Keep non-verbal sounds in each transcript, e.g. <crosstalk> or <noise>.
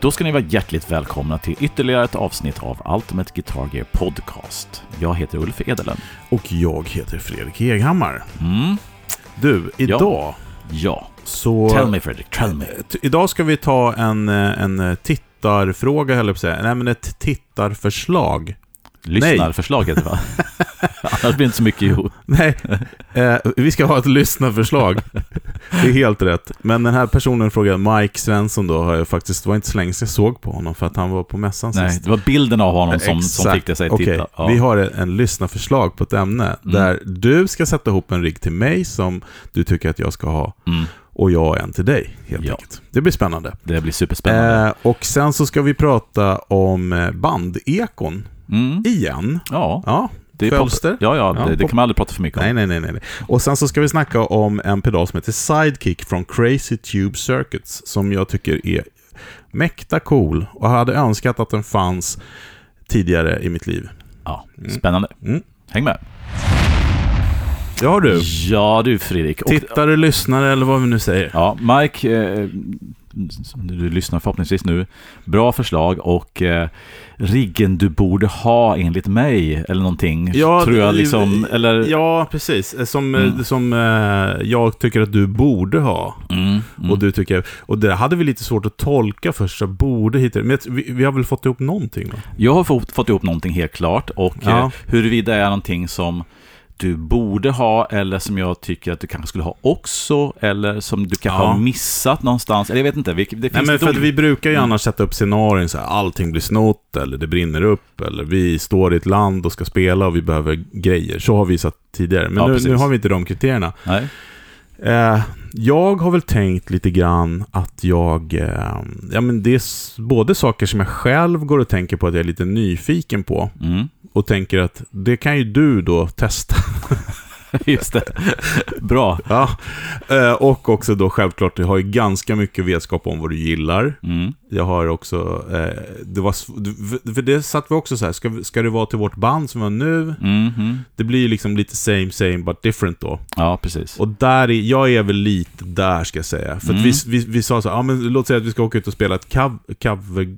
Då ska ni vara hjärtligt välkomna till ytterligare ett avsnitt av Ultimate Guitar Gear Podcast. Jag heter Ulf Edelen. Och jag heter Fredrik Eghammar. Mm. Du, idag Ja, så... tell me Fredrik, tell me. Idag ska vi ta en, eh, en tittarfråga, höll jag på att säga. Nej, men ett tittarförslag. Lyssnarförslaget va? <laughs> Annars blir det inte så mycket ihop. Nej, eh, vi ska ha ett lyssnarförslag. Det är helt rätt. Men den här personen frågade, Mike Svensson då, har jag faktiskt, det var inte så länge sedan jag såg på honom för att han var på mässan Nej, sist. det var bilden av honom som, som fick dig att Okej, titta. Ja. Vi har en, en lyssnarförslag på ett ämne där du ska sätta ihop en rigg till mig som du tycker att jag ska ha Mm, och jag en till dig, helt Ja. enkelt. Det blir spännande. det blir superspännande. Eh, och sen så ska vi prata om eh, bandekon Mm, igen. ja, Ja, det är följs det? Ja, ja, Ja, det, det pop- kan man aldrig prata för mycket om. Nej, nej, nej, nej. Och sen så ska vi snacka om en pedal som heter Sidekick från Crazy Tube Circuits, som jag tycker är mäkta cool och hade önskat att den fanns tidigare i mitt liv. Ja, spännande. Mm. Häng med. Ja du, Ja du Fredrik. Och, tittare, lyssnare eller vad vi nu säger. Ja, Mike, eh, du lyssnar förhoppningsvis nu, bra förslag och eh, riggen du borde ha enligt mig eller någonting. Ja, tror jag liksom, eller... Ja, precis. Som, Mm. som eh, jag tycker att du borde ha. Mm, mm. Och du tycker, och det hade vi lite svårt att tolka först, så borde hitta Men vi, vi har väl fått ihop någonting va? Jag har fått, fått ihop någonting helt klart och Ja. eh, huruvida det är någonting som du borde ha eller som jag tycker att du kanske skulle ha också eller som du kanske Ja. har missat någonstans. Eller jag vet inte. Det finns Nej men för vi brukar ju Mm. annars sätta upp scenarion så här, allting blir snott, eller det brinner upp, eller vi står i ett land och ska spela och vi behöver grejer. Så har vi satt tidigare. Men Ja, nu, nu har vi inte de kriterierna. Nej. Eh, jag har väl tänkt lite grann att jag... Eh, ja men det är både saker som jag själv går och tänker på att jag är lite nyfiken på. Mm. Och tänker att det kan ju du då testa. <laughs> Just det. Bra. Ja, eh, och också då självklart, jag har ju ganska mycket vetskap om vad du gillar. Mm. Jag har också, eh, det var, för- det satt vi också så här, ska, ska det vara till vårt band som var nu? Mhm. Det blir ju liksom lite same same but different då. Ja, precis. Och där är, jag är väl lite där ska jag säga. För Mm. vi, vi, vi sa så här, ja men låt säga att vi ska åka ut och spela ett cover...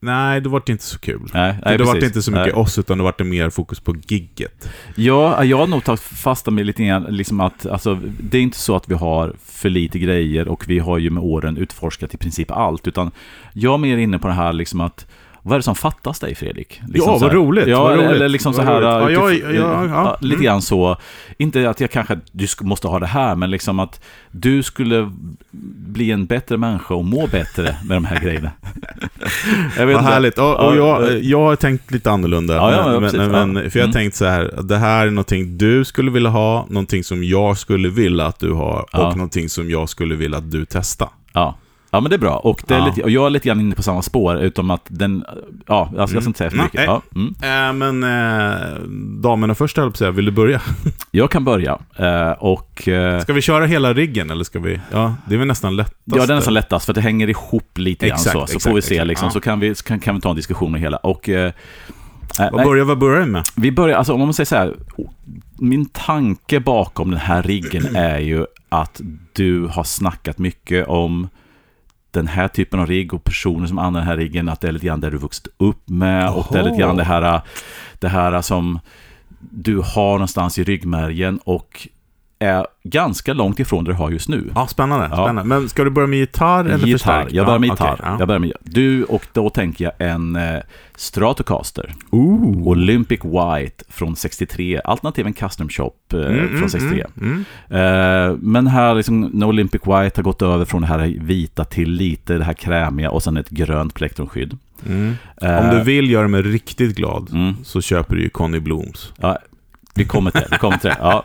nej, det vart inte så kul. Nej, nej, det vart precis. inte så mycket Nej. oss, utan det vart det mer fokus på gigget. Ja, jag har nog tagit fasta med lite grann, liksom att alltså, det är inte så att vi har för lite grejer och vi har ju med åren utforskat i princip allt, utan jag är mer inne på det här liksom att vad är det som fattas dig Fredrik? Liksom Ja, vad roligt, Ja, vad roligt, eller liksom så här... roligt. Ja, utifrån- ja, ja, ja. lite Mm. grann så. Inte att jag kanske, du måste ha det här, men liksom att du skulle bli en bättre människa och må bättre med de här grejerna. <laughs> jag vet Vad härligt. Och, och Ja, jag, jag har tänkt lite annorlunda. Ja, men, men, men, för jag har Mm. tänkt så här, det här är någonting du skulle vilja ha, någonting som jag skulle vilja att du har Ja. och någonting som jag skulle vilja att du testar. Ja. Ja, men det är bra. Och, det är Ja. lite, och jag är lite grann inne på samma spår, utom att den... Ja, jag ska, ska inte säga för Mm. mycket. Nej. Ja, mm. Äh, men äh, damerna först, höll jag. Vill du börja? <laughs> Jag kan börja. Eh, och... Ska vi köra hela riggen eller ska vi? Ja, det är väl nästan lättast. ja, det är nästan lättast, för att det hänger ihop lite grann Exakt, så. Så exakt, får vi se, exakt. liksom, Ja. så kan vi, så kan, kan vi ta en diskussion med hela. Och... Eh, Vad börjar, vad börjar vi med? vi börjar, alltså om man säger så här, min tanke bakom den här riggen <clears throat> är ju att du har snackat mycket om den här typen av rigg och personer som använder den här riggen, att det är lite grann där du vuxit upp med och det är lite grann det här, det här som du har någonstans i ryggmärgen och är ganska långt ifrån det du har just nu. Ja, spännande. Ja. spännande. Men ska du börja med gitarr eller gitarr. förstärk? Jag börjar med Ja, gitarr. okej, ja. Jag börjar med, du, och då tänker jag en eh, Stratocaster. Ooh. Olympic White från 63, alternativ en custom shop eh, Mm, från 63. mm, Eh, men här, liksom, när Olympic White har gått över från det här vita till lite det här krämiga och sen ett grönt plektronskydd. mm. Eh, Om du vill göra mig riktigt glad mm, så köper du ju Conny Blooms. ja, vi kommer till det. Vi kommer till det. Ja.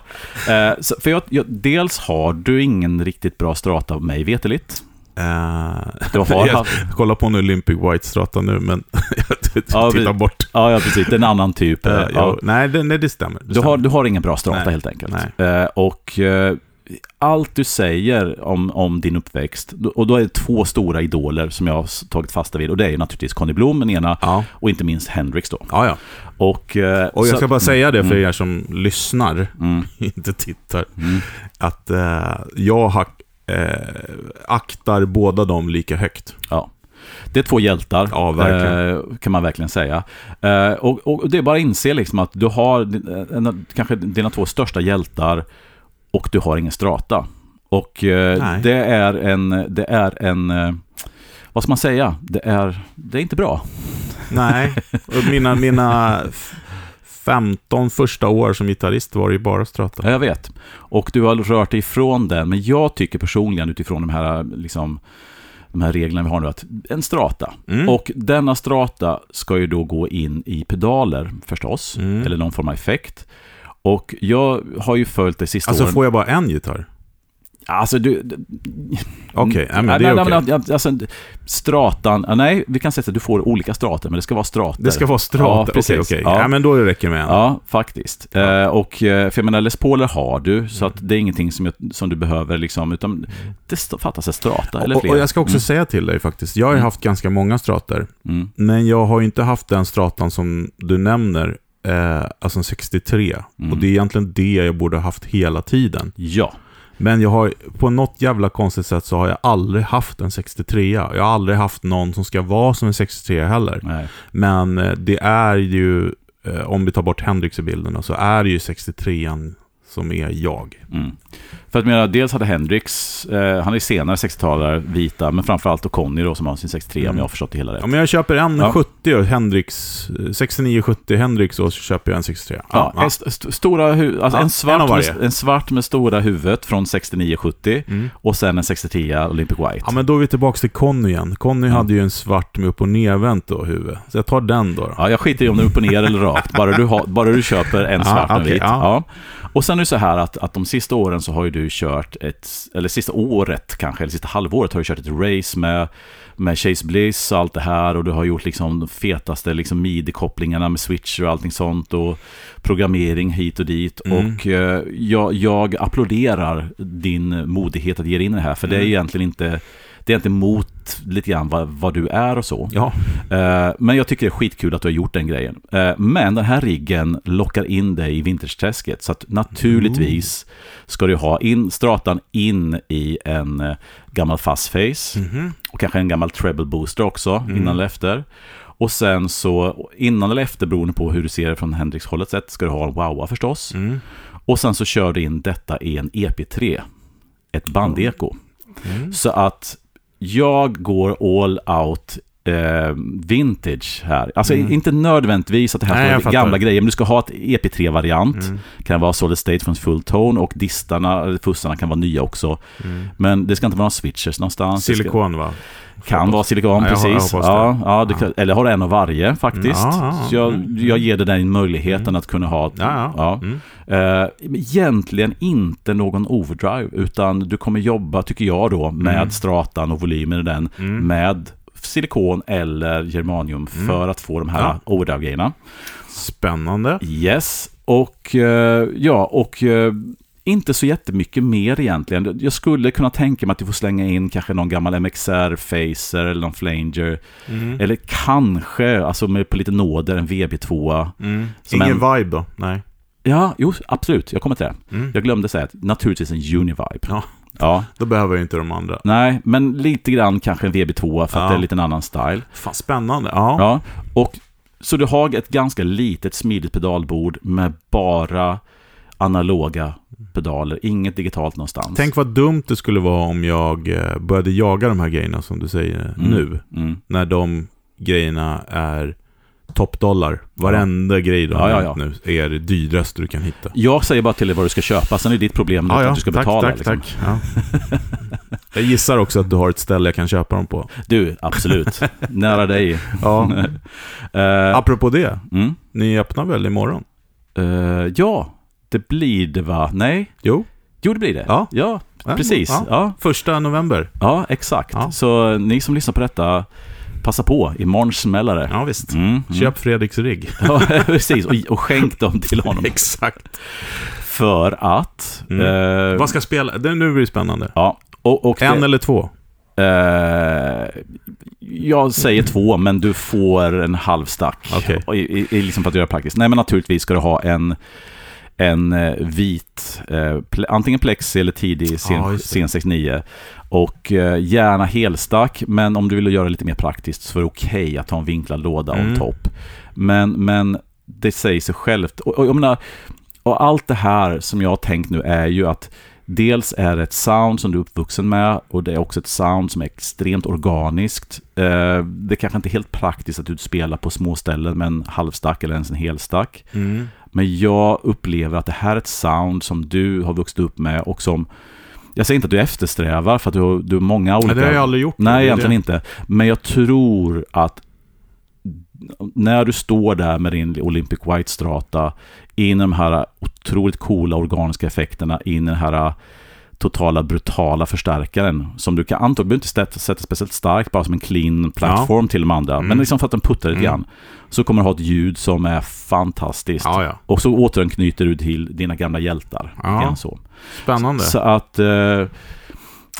Eh, så, för jag, jag, dels har du ingen riktigt bra strata av mig veteligt. Uh, Du har jag haft, kollar på en Olympic White Strata nu, men <laughs> jag Ja, tittar vi- bort. ja, ja, precis. Det är en annan typ. eh, Uh, ja. nej, det, nej, det stämmer. Det Du har, stämmer. du har ingen bra strata Nej. helt enkelt. Nej. Eh, och eh, allt du säger om, om din uppväxt, och då är det två stora idoler som jag har tagit fasta vid. Och det är ju naturligtvis Conny Blom, den ena, Ja, och inte minst Hendrix då. ja. ja. Och, eh, Och jag så- ska bara säga det för mm, er som lyssnar, Mm, <laughs> inte tittar, mm, att eh, jag har, eh, aktar båda dem lika högt. ja. Det är två hjältar, Ja, eh, kan man verkligen säga. Eh, och, och det är bara att inse liksom att du har en, kanske dina två största hjältar och du har ingen strata. Och eh, det är en, det är en, eh, vad ska man säga, det är, det är inte bra. Nej, <laughs> och mina, mina f- 15 första år som gitarrist var det ju bara strata. Ja, jag vet. Och du har rört dig ifrån den, men jag tycker personligen utifrån de här, liksom, de här reglerna vi har nu, att en strata. Mm. Och denna strata ska ju då gå in i pedaler förstås, Mm. eller någon form av effekt. Och jag har ju följt det sista Alltså åren. får jag bara en gitarr? Alltså du... Okej, nej, men det är okej. ja, alltså, stratan, ja, nej, vi kan säga att du får olika strater, men det ska vara strater. Det ska vara Ja, strata? Okej, precis. okej. Ja. Ja. men då räcker det med en. Ja, faktiskt. Ja. Eh, och, eh, för jag menar, Les Pauler har du, så Mm. att det är ingenting som, jag, som du behöver, liksom, utan det fattas en strata eller Och, fler. och jag ska också Mm. säga till dig faktiskt, jag har Mm. haft ganska många strater, Mm. men jag har inte haft den stratan som du nämner, eh, alltså en 63. Mm. Och det är egentligen det jag borde ha haft hela tiden. Ja. Men jag har, på något jävla konstigt sätt så har jag aldrig haft en 63. Jag har aldrig haft någon som ska vara som en 63 heller. Nej. Men eh, det är ju, eh, om vi tar bort Hendrix i bilden, så är det ju 63an som är jag. Mm. För att menar, dels hade Hendrix, eh, han är senare 60-talare, vita, men framförallt då Conny då som har sin 63 Mm. om jag har förstått det hela rätt. Ja, men jag köper en Ja. 70 och Hendrix, eh, 69-70 Hendrix och så köper jag en 63. Ja, En, st- st- stora hu- alltså Ja, en, en svart varje. med, en svart med stora huvudet från 69-70 Mm. och sen en 63 Olympic White. Ja, men då är vi tillbaka till Conny igen. Conny Ja. hade ju en svart med upp och nervänt då, huvud. Så jag tar den då. då. Ja, jag skiter i om det är upp och ner eller rakt, bara du, har, bara du köper en Ja, svart och en okej, vit. ja. Ja. Och sen är det så här att, att de sista åren så har ju du kört ett, eller sista året kanske, eller sista halvåret har du kört ett race med, med Chase Bliss och allt det här och du har gjort liksom de fetaste liksom midi-kopplingarna med switcher och allting sånt och programmering hit och dit. Mm. Och eh, jag, jag applåderar din modighet att ge dig in i det här, för det är Mm. egentligen inte det är inte emot lite grann vad, vad du är och så. Ja, Eh, Men jag tycker det är skitkul att du har gjort den grejen. Eh, Men den här riggen lockar in dig i vintage-träsket. Så att naturligtvis ska du ha in stratan in i en eh, gammal fast face. Mhm. Och kanske en gammal treble booster också, Mm. innan eller efter. Och sen så, innan eller efter, beroende på hur du ser det från Hendrix-hållet sett, ska du ha en wowa förstås. Mm. Och sen så kör du in detta i en EP3. Ett bandeko. Mm. Så att jag går all out eh, vintage här. Alltså Mm. inte nödvändigtvis att det här ska jag vara gamla grejer, men du ska ha ett EP3-variant. Mm. Kan vara Solid State från Full Tone och distarna, eller fussarna kan vara nya också. Mm. Men det ska inte vara några switchers någonstans. Silikon va? kan vara silikon, Ja, jag precis. jag hoppas ja, ja, du kan, Eller har en av varje faktiskt. Ja, ja, Så jag, mm. jag ger dig den möjligheten att kunna ha... Ja, ja. Mm. Eh, egentligen inte någon overdrive, utan du kommer jobba, tycker jag då, med Mm. stratan och volymen i den, Mm. med silikon eller germanium för att få de här Ja. overdrive-grejerna. Spännande. Yes, och eh, ja, och eh, inte så jättemycket mer egentligen. Jag skulle kunna tänka mig att du får slänga in kanske någon gammal MXR Facer eller någon Flanger. Mm. Eller kanske, alltså med på lite nåder, en VB2. Mm. Ingen en- vibe då? Nej. Ja, jo, absolut. Jag kommer till det. Mm. Jag glömde säga att naturligtvis en Univibe. Ja. Ja, Då behöver jag inte de andra. nej, men lite grann kanske en VB2 för att Ja. det är lite en annan style. Fan, spännande. Ja. Ja, och så du har ett ganska litet smidigt pedalbord med bara analoga pedaler, inget digitalt någonstans. Tänk vad dumt det skulle vara om jag eh, började jaga de här grejerna som du säger Mm. nu. Mm. När de grejerna är toppdollar. Varenda grej de Ja, har ja, nämnt nu är det dyraste du kan hitta. Jag säger bara till dig vad du ska köpa, sen är det ditt problem att du ska tack, betala. tack, liksom. tack. Ja. <laughs> jag gissar också att du har ett ställe jag kan köpa dem på. Du, absolut. Nära dig. <laughs> Ja. <laughs> Eh, Apropå det, mm. ni öppnar väl imorgon? Eh, ja, det blir det va? Nej? Jo, Jo, det blir det. Ja. ja Ja, precis. ja. Ja. första november. Ja, exakt. Ja. Så ni som lyssnar på detta, passa på. Imorgon smäller det. Ja, visst. Mm, mm. Köp Fredriks rigg. <laughs> Ja, precis. Och, och skänk dem till honom. <laughs> Exakt. För att... Mm. eh, Vad ska spela? Det, nu blir det spännande. Ja, och, och En det, eller två? eh, jag säger två, men du får en halv stack. I, i, i, liksom för att göra praktiskt. Nej, men naturligtvis ska du ha en, en eh, vit, eh, ple- antingen plexi eller tidig scen, det. scen 69. Och eh, gärna helstack, men om du vill göra det lite mer praktiskt så är det okej att ha en vinklad låda Mm. on top. Men, men det säger sig självt. Och, och, jag menar, och allt det här som jag har tänkt nu är ju att Dels är det ett sound som du är uppvuxen med och det är också ett sound som är extremt organiskt. Eh, det kanske inte är helt praktiskt att du spelar på små ställen med en halvstack eller ens en helstack. Mm. Men jag upplever att det här är ett sound som du har vuxit upp med och som jag säger inte att du eftersträvar för att du har, du har många olika... Nej, det har jag aldrig gjort. Nej, egentligen det. inte. Men jag tror att när du står där med din Olympic White Strata in i de här otroligt coola organiska effekterna, in i den här totala brutala förstärkaren som du kan antagligen inte sätta, sätta speciellt starkt, bara som en clean plattform till de andra. Mm. Men liksom för att den puttar lite Mm. grann. Så kommer du ha ett ljud som är fantastiskt. Ja, ja. Och så återanknyter du till dina gamla hjältar. Ja. Så. Spännande. så att, eh,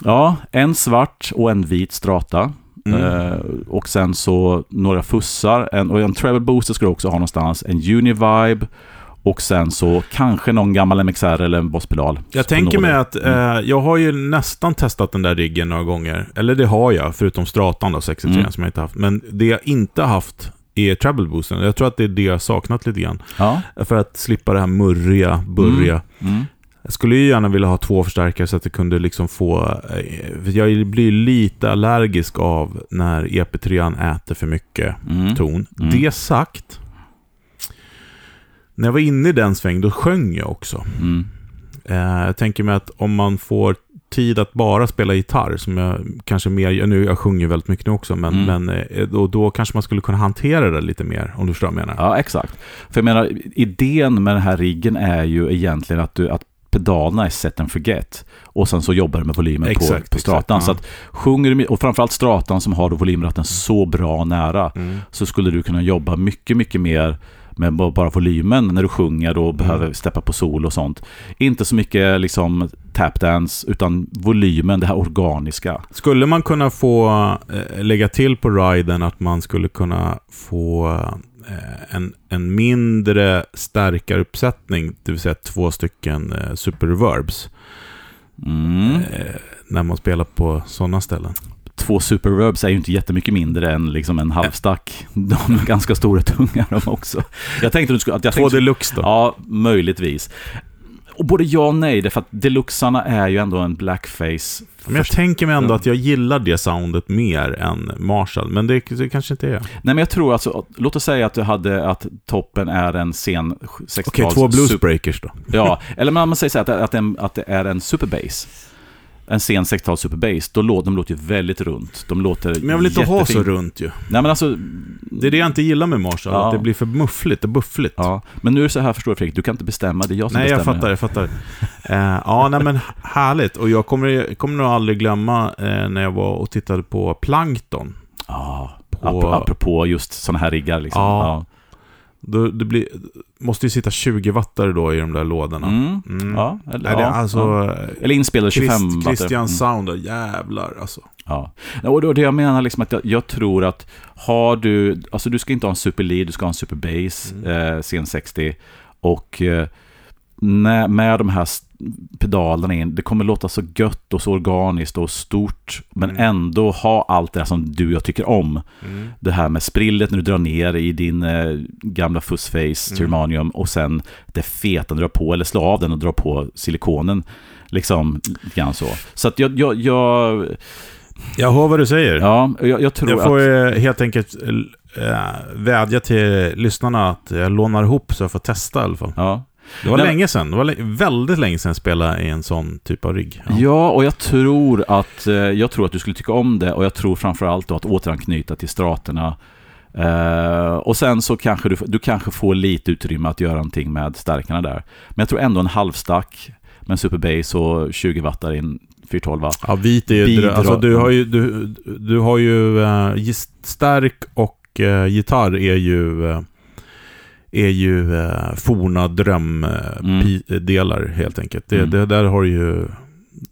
ja, en svart och en vit strata. Mm. Eh, och sen så några fussar. En, och en treble booster ska du också ha någonstans. En Univibe. Och sen så kanske någon gammal MXR eller en Boss-pedal. Jag tänker mig att eh, jag har ju nästan testat den där riggen några gånger. Eller det har jag, förutom Stratan då, 63 Mm. som jag inte haft. Men det jag inte haft är treble boosten. Jag tror att det är det jag saknat lite grann. Ja. För att slippa det här murriga, burriga. Mm. Jag skulle ju gärna vilja ha två förstärkare så att det kunde liksom få... eh, Jag blir lite allergisk av när EP3 äter för mycket Mm. ton. Mm. Det sagt, när jag var inne i den sväng, då sjöng jag också. Mm. Eh, jag tänker mig att om man får tid att bara spela gitarr, som jag kanske mer gör nu, jag sjunger väldigt mycket nu också, men, Mm. men eh, då, då kanske man skulle kunna hantera det lite mer, om du förstår vad jag menar. Ja, exakt. För jag menar, idén med den här riggen är ju egentligen att, du, att pedalerna är set and forget. Och sen så jobbar du med volymen Exakt, på, på stratan. exakt, Så ja. att sjunger du, och framförallt stratan som har volymratten så bra nära, Mm. så skulle du kunna jobba mycket, mycket mer med ba- bara volymen när du sjunger och behöver Mm. steppa på sol och sånt. Inte så mycket liksom tapdance, utan volymen, det här organiska. Skulle man kunna få eh, lägga till på riden att man skulle kunna få eh, en, en mindre stärkaruppsättning, det vill säga två stycken eh, super reverbs, Mm. eh, när man spelar på sådana ställen. Två superverbs är ju inte jättemycket mindre än liksom en halvstack. De är ganska stora tunga de också. Jag tänkte att du skulle... Jag Två deluxe då? Ja, möjligtvis. Och både ja och nej, därför att deluxarna är ju ändå en blackface. Men jag tänker mig ändå att jag gillar det soundet mer än Marshall, men det, det kanske inte är. Nej, men jag tror alltså, låt oss säga att du hade att toppen är en sen 60-tals... Okej, två super- bluesbreakers då. Ja, eller man man säger så här att, att, det- att det är en superbass. En sen 60-tals superbass, då låter de låter ju väldigt runt. De låter Men jag vill inte ha så jättefint. runt ju. Nej men alltså... Det är det jag inte gillar med Marshall, Ja. att det blir för muffligt och buffligt. Ja, men nu är det så här förstår du Fredrik, du kan inte bestämma, det är jag som Nej, jag bestämmer. fattar, jag fattar. Eh, ja, nej men härligt. Och jag kommer, kommer nog aldrig glömma eh, när jag var och tittade på Plankton. Ja, På- apropå just sådana här riggar liksom. Ja. Då, det blir, måste ju sitta 20 wattare då i de där lådorna. Mm. Mm. Ja, eller, är ja, alltså... ja. Eller inspelade 25 Christ, watt. Christian Mm. Sound, jävlar alltså. Ja. Och då, det jag menar liksom att jag, jag tror att har du, alltså du ska inte ha en super lead, du ska ha en super bass, Mm. eh, CN60. Och eh, när, med de här pedalerna in, det kommer låta så gött och så organiskt och stort, men Mm. ändå ha allt det som du och jag tycker om. Det här med sprillet när du drar ner i din eh, gamla fussface Mm. Germanium och sen det feta du drar på, eller slå av den och dra på silikonen. Liksom, grann så. Så att jag, jag, jag, Jag hör vad du säger. ja, jag, jag tror jag får att... helt enkelt eh, vädja till lyssnarna att jag lånar ihop så jag får testa i alla fall. Ja. Det var Nej, länge sedan. Det var väldigt länge sedan jag spelade i en sån typ av rigg. Ja. och jag tror att eh, jag tror att du skulle tycka om det och jag tror framförallt då att återanknyta till straterna. Eh, och sen så kanske du, du kanske får lite utrymme att göra någonting med stärkarna där. Men jag tror ändå en halvstack med en superbass och 20 wattar en 412. Ja, vit är ju... Bidra- Alltså, du har ju, du, du har ju uh, stärk och uh, gitarr är ju... eh, är ju uh, forna drömdelar helt enkelt. Det, Mm. det, där har ju...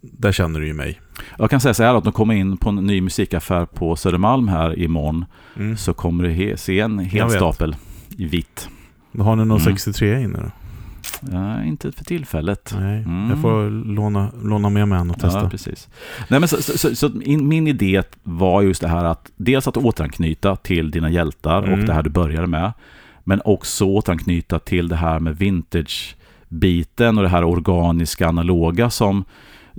Där känner du ju mig. Jag kan säga så här att de kommer in på en ny musikaffär på Södermalm här imorgon Mm. så kommer du se en hel stapel i vitt. Har ni någon Mm. 63 inne då? Ja, inte för tillfället. Nej, Mm. jag får låna, låna med mig en och testa. Ja, precis. Nej, men så, så, så, så min, min idé var just det här att dels att återanknyta till dina hjältar Mm. och det här du började med. Men också återanknyta till det här med vintage-biten och det här organiska, analoga som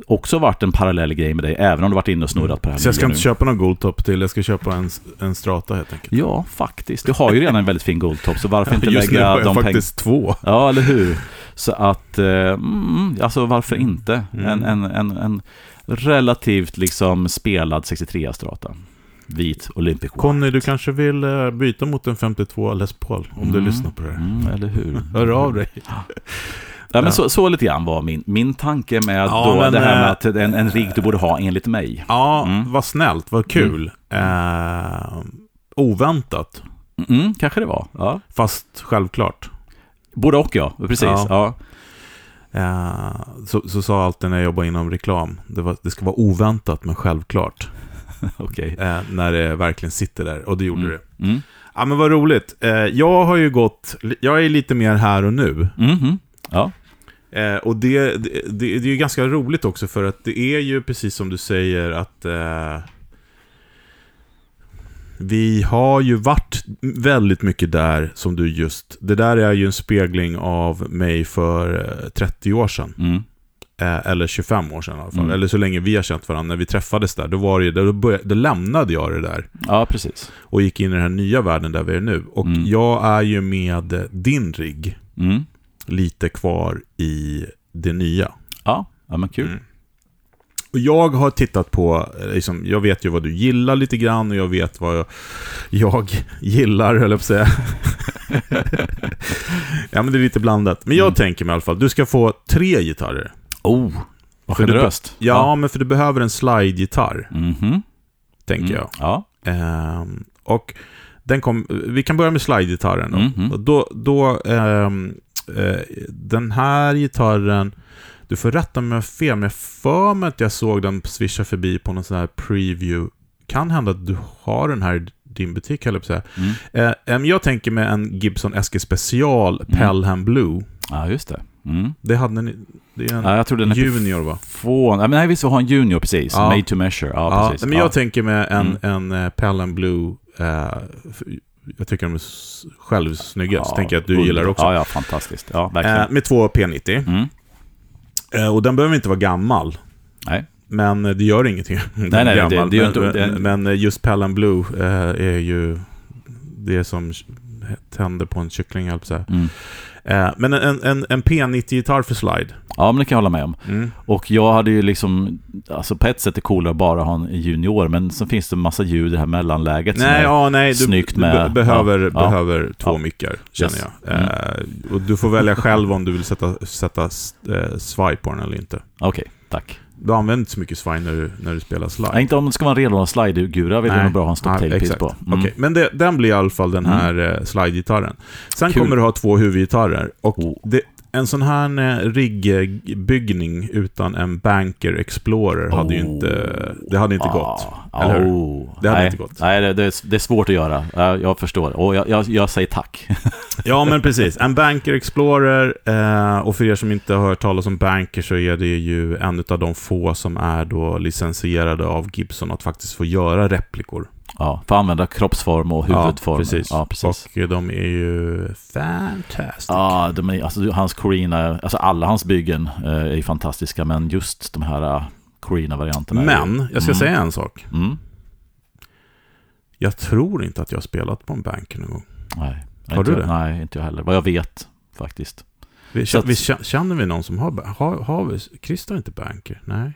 också varit en parallell grej med dig, även om du varit inne och snurrat på det här Så jag ska inte nu. köpa någon Goldtop till, jag ska köpa en, en Strata helt enkelt. Ja, faktiskt. Du har ju redan en väldigt fin Goldtop, så varför inte <laughs> Just nu lägga har jag de faktiskt två. Ja, eller hur? Så att, eh, mm, alltså varför inte? Mm. En, en, en, en relativt liksom spelad 63 strata. Vit Olympic White. Conny, du kanske vill eh, byta mot en 52 Les Paul om du Mm. lyssnar på det. Mm, eller hur? Hör av dig. Ja, men så, så lite grann var min, min tanke med Ja, då men, det här med eh, att en, en rigg du borde ha enligt mig. Ja, Mm. vad snällt, vad kul. Eh, oväntat, Mm, kanske det var. Ja. fast självklart. Både och ja, precis. Ja. Ja. Eh, så, så sa alltid när jag jobbade inom reklam, det, var, det ska vara oväntat men självklart. <laughs> Okej. Eh, när det verkligen sitter där, och det gjorde Mm. det. Mm. Ja men vad roligt. Eh, jag har ju gått, jag är lite mer här och nu. Mhm. Ja. Eh, och det, det, det, det är ju ganska roligt också för att det är ju precis som du säger att eh, vi har ju varit väldigt mycket där som du just, det där är ju en spegling av mig för eh, 30 år sedan. Mm. Eh, eller 25 år sedan i alla fall. Mm. Eller så länge vi har känt varandra. När vi träffades där, då, var det, då, började, då lämnade jag det där. ja, precis. Och gick in i den här nya världen där vi är nu. Och Mm. jag är ju med din rigg Mm. lite kvar i det nya. Ja. ja, men kul. Mm. Och jag har tittat på, eh, liksom, jag vet ju vad du gillar lite grann och jag vet vad jag, jag <laughs> gillar, höll jag på att säga. <laughs> ja, men det är lite blandat. Men jag Mm. tänker mig i alla fall, du ska få tre gitarrer. Oh, vad För du- generöst. Ja, men för du behöver en slide-gitarr, Mhm. tänker Mm. jag. Ja. Ehm, och den kom, vi kan börja med slide-gitarren. då. Mhm. Och Då, då ehm, eh, den här gitarren, du får rätta mig om jag har fel, men jag för mig att jag såg den svischa förbi på någon sån här preview. Kan hända att du har den här i din butik, höll jag på att säga. Mm. Eh, em, jag tänker med en Gibson SG Special Pelham Blue. ja, just det. Mm. Det hade ni, det är en Ja, jag tror den Junior va? Få... Nej, nej, visst, vi har en junior precis. Ja. Made to measure. Ja, Ja, precis. men jag tänker med en, Mm. en eh, Pelham Blue, eh, jag tycker de är s- självsnygga, så Ja, tänker jag att du under- gillar också. Ja, ja, fantastiskt. Ja, verkligen. Eh, med två P90. Mm. Eh, och den behöver inte vara gammal. Nej. Men eh, det gör ingenting <laughs> Nej, nej, det- gammal. det ju men, inte- det- men, men just Pelham Blue eh, är ju det som tänder på en kyckling, jag. Mm. Eh, men en, en, en P90-gitarr för slide. Ja, men det kan jag hålla med om. Mm. Och jag hade ju liksom, alltså på ett sätt är det coolare att bara ha en junior, men så finns det en massa ljud i det här mellanläget som Nej, är, ja, nej, du, snyggt du med- be- behöver, ja, ja. behöver två Ja. mickar, känner Yes. jag. Eh, och du får välja själv om du vill sätta, sätta eh, svaj på den eller inte. Okej, tack. Du använder inte så mycket svaj när du, när du spelar slide. Nej, inte om det ska vara en renlådad slide-gura vill nog bra ha en stop Ja, tail piece exakt. på. Mm. Okej, men det, den blir i alla fall den här mm. slide-gitarren. Sen Kul. kommer du ha två huvudgitarrer. Och Oh. det, en sån här eh, riggbyggning utan en Banker Explorer hade ju Oh. inte, det hade inte gått. Ah, eller hur? oh. Det hade nej, inte gått. Nej, det, det, är, det är svårt att göra. Ja, Jag förstår. Och jag, jag, jag säger tack. <laughs> Ja, men precis. En Banker Explorer, eh, och för er som inte har hört talas om Banker så är det ju en av de få som är då licensierade av Gibson att faktiskt få göra replikor. Ja, få använda kroppsform och huvudform. Ja, precis. Ja, precis. Och eh, de är ju fantastic. Ja, de är, alltså, hans Corina, alltså alla hans byggen eh, är ju fantastiska, men just de här uh, Corina-varianterna. Men, jag ska Mm. säga en sak. Mm. Jag tror inte att jag har spelat på en Banker någon gång. Nej, Har inte, du det? Nej, inte jag heller. Vad jag vet faktiskt. Vi, att- vi, känner vi någon som har, har, har vi, Christer inte Banker? Nej.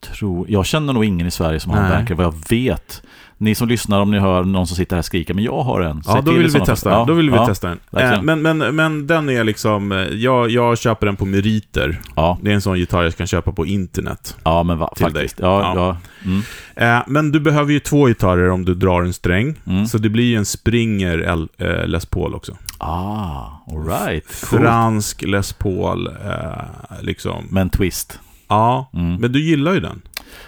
Tror, jag känner nog ingen i Sverige som har en Nej. banker, vad jag vet. Ni som lyssnar, om ni hör någon som sitter här och skriker, men jag har en. Ja, då vill vi testa den. Då vill vi ja, testa den. Verkligen. men, men, men den är liksom, eh, jag, jag köper den på meriter. Ja, Det är en sån gitarr jag kan köpa på internet. ja, men va, Till faktiskt. Ja, Ja. ja. Mm, Eh, men du behöver ju två gitarrer om du drar en sträng. mm. Så det blir ju en Springer L, eh, Les Paul också. Ah, alright. Fransk Les Paul, liksom. Men twist. Ja, Mm. men du gillar ju den.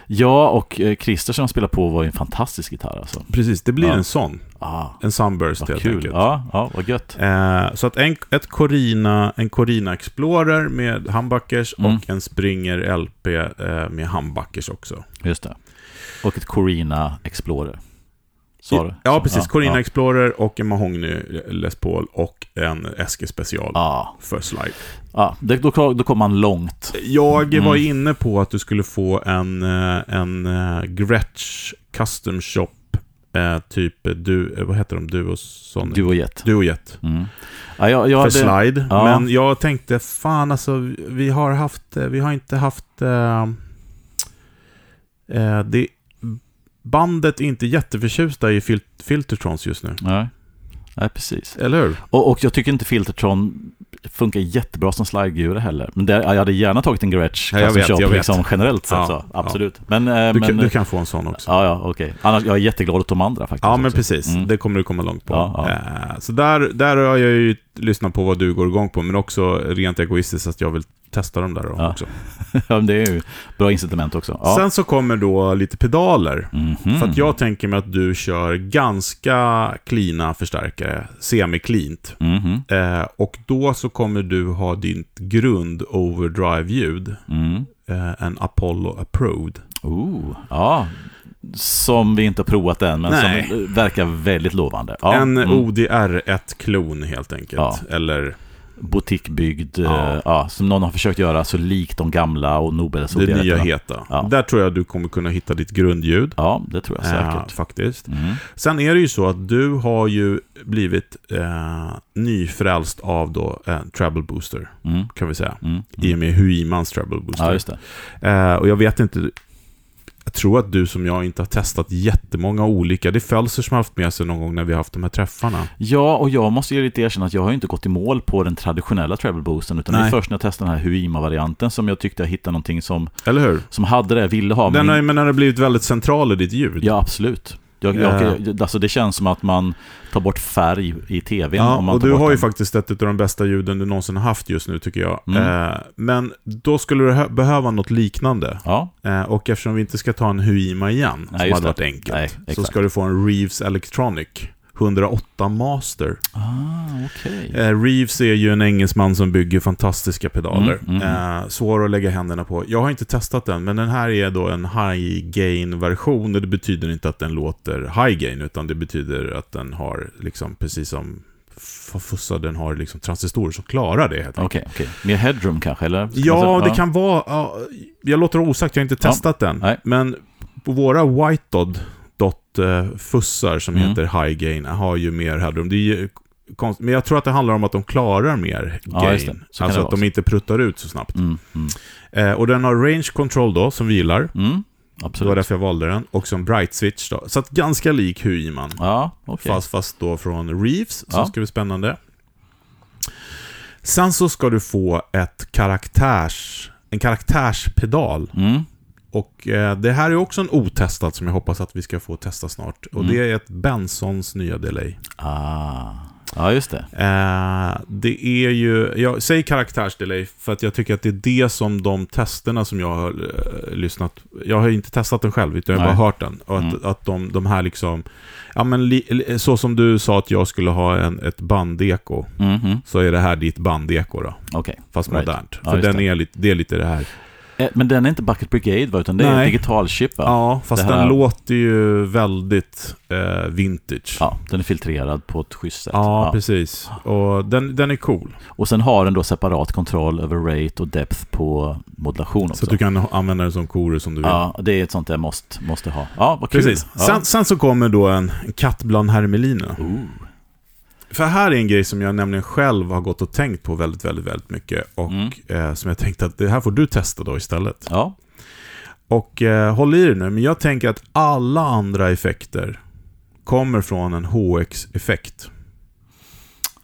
Ja, och eh, Christer som spelar på var ju en fantastisk gitarr alltså. Precis, det blir Ja. en sån. Ah, En Sunburst helt kul. enkelt. Ja, ja, vad gött. Eh, så att en, ett Corina, en Corina Explorer med humbuckers Mm. och en Springer LP eh, med humbuckers också. Just det. Och ett Corina Explorer. Sa du? Ja, precis. Corina Ja, Explorer och en Mahogny Les Paul och en SG Special ja. för slide. ja det, då, då kom man långt. Jag Mm. var inne på att du skulle få en, eh, en uh, Gretsch Custom Shop, eh, typ, du, eh, vad heter de, Duo Sonic? Du och Jet. Duojet. Mm. Ja, jag, jag för hade, slide. Ja. Men jag tänkte, fan alltså, vi har haft, eh, vi har inte haft... Eh, eh, det, bandet är inte jätteförtjusta i fil Filtertrons just nu. Nej. Nej, precis. Eller hur? Och, och jag tycker inte Filtertron funkar jättebra som slidegura heller. Men det, jag hade gärna tagit en Gretsch Ja, jag vet, Shop jag vet. liksom generellt sett Ja, så. ja. Absolut. Men, eh, Du, men kan, du kan få en sån också. Ja, ja, okej. Annars, jag är jätteglad åt de andra faktiskt. Ja, men också. precis. Mm. Det kommer du komma långt på. Ja, ja. Eh, Så där, där har jag ju lyssnat på vad du går igång på, men också rent egoistiskt att jag vill testa dem där då Ja. också. <laughs> ja, det är ju bra incitament också. Ja. Sen så kommer då lite pedaler. Mhm. För att jag tänker mig att du kör ganska cleana förstärkare, semi-cleant. Mhm. Eh, och då så kommer du ha ditt grund overdrive-ljud, Mm. eh, en Apollo Approved. Oh, ja. Som vi inte har provat än, men Nej. som eh, verkar väldigt lovande. Ja. en mm. ODR1-klon helt enkelt. Ja. Eller Boutiquebyggd, Ja. ja. ja, som någon har försökt göra så likt de gamla och Nobels det nya heta. Ja. Där tror jag du kommer kunna hitta ditt grundljud. Ja, det tror jag Eh, säkert. faktiskt. Mm. Sen är det ju så att du har ju blivit eh, nyfrälst av då en treble booster, Mm. kan vi säga. Mm. I och med Huimans treble booster. Ja, just det. Eh, och jag vet inte, jag tror att du som jag inte har testat jättemånga olika. Det är Fölser som har haft med sig någon gång när vi har haft de här träffarna. Ja, och jag måste ju lite erkänna att jag har ju inte gått i mål på den traditionella treble boosten, utan det Nej. är först när jag testade den här Huima-varianten som jag tyckte jag hittade någonting som, Eller hur? som hade det jag ville ha. Den men har, men den har blivit väldigt central i ditt ljud. Ja, absolut. Jag, jag, Ja. jag, alltså det känns som att man tar bort färg i tvn. Ja, om man och du har ju den. faktiskt ett av de bästa ljuden du någonsin har haft just nu, tycker jag. Mm. Eh, men då skulle du hö- behöva något liknande. Ja, Eh, och eftersom vi inte ska ta en Huima igen, Nej, som hade det. varit enkelt, Nej, så ska du få en Reeves Electronic 108 Master. ah, okej. Eh, Reeves är ju en engelsman som bygger fantastiska pedaler. Mm, mm. Eh, svår att lägga händerna på. Jag har inte testat den, men den här är då en high gain-version. Det betyder inte att den låter high gain, utan det betyder att den har, liksom, precis som Fussa, den har liksom transistorer som klarar det. Okej, okej. Mer headroom kanske, eller? Ja, det kan vara... Ja, jag låter osagt, jag har inte Ja. testat den. Nej. Men på våra White eh, fussar som Mm. heter High Gain har ju mer headroom. Det är ju konst... Men jag tror att det handlar om att de klarar mer Ja, gain. kan alltså att de inte pruttar ut så snabbt. Mm, mm, Eh, och den har range control då, som vi gillar. mm, Det var absolut. därför jag valde den. Och som bright switch då. Så att ganska lik Huiman. Ja, okej. Fast, fast då från Reeves, som Ja. ska bli spännande. Sen så ska du få ett karaktärs, en karaktärspedal. Mm, Och eh, det här är också en otestad som jag hoppas att vi ska få testa snart. Och Mm. det är ett Bensons nya delay. ah. Ja, just det. Eh, det är ju, jag säger karaktärsdelay för att jag tycker att det är det som de testerna som jag har eh, lyssnat, jag har inte testat den själv utan jag har bara hört den. Och att, Mm. att de, de här liksom, ja men li, så som du sa att jag skulle ha en, ett bandeko, Mhm, så är det här ditt bandeko då. Okej. Fast Right. modernt. Ja, För den det. är lite, det är lite det här. Eh, Men den är inte Bucket Brigade, va? Utan det är Nej. digital chip, va? Ja, fast här- den låter ju väldigt eh, vintage. Ja, den är filtrerad på ett schysst sätt. Ja, Ja. precis. Och den, den är cool. Och sen har den då separat kontroll över rate och depth på modulation Så också. att du kan använda den som chorus om du vill. Ja, det är ett sånt jag måste, måste ha. Ja, vad kul. Precis. Ja. Sen, sen så kommer då en, en katt bland hermeliner. Ooh. För här är en grej som jag nämligen själv har gått och tänkt på väldigt, väldigt, väldigt mycket. Och Mm. eh, som jag tänkte att det här får du testa då istället. Ja. Och eh, håll i dig nu, men jag tänker att alla andra effekter kommer från en HX-effekt.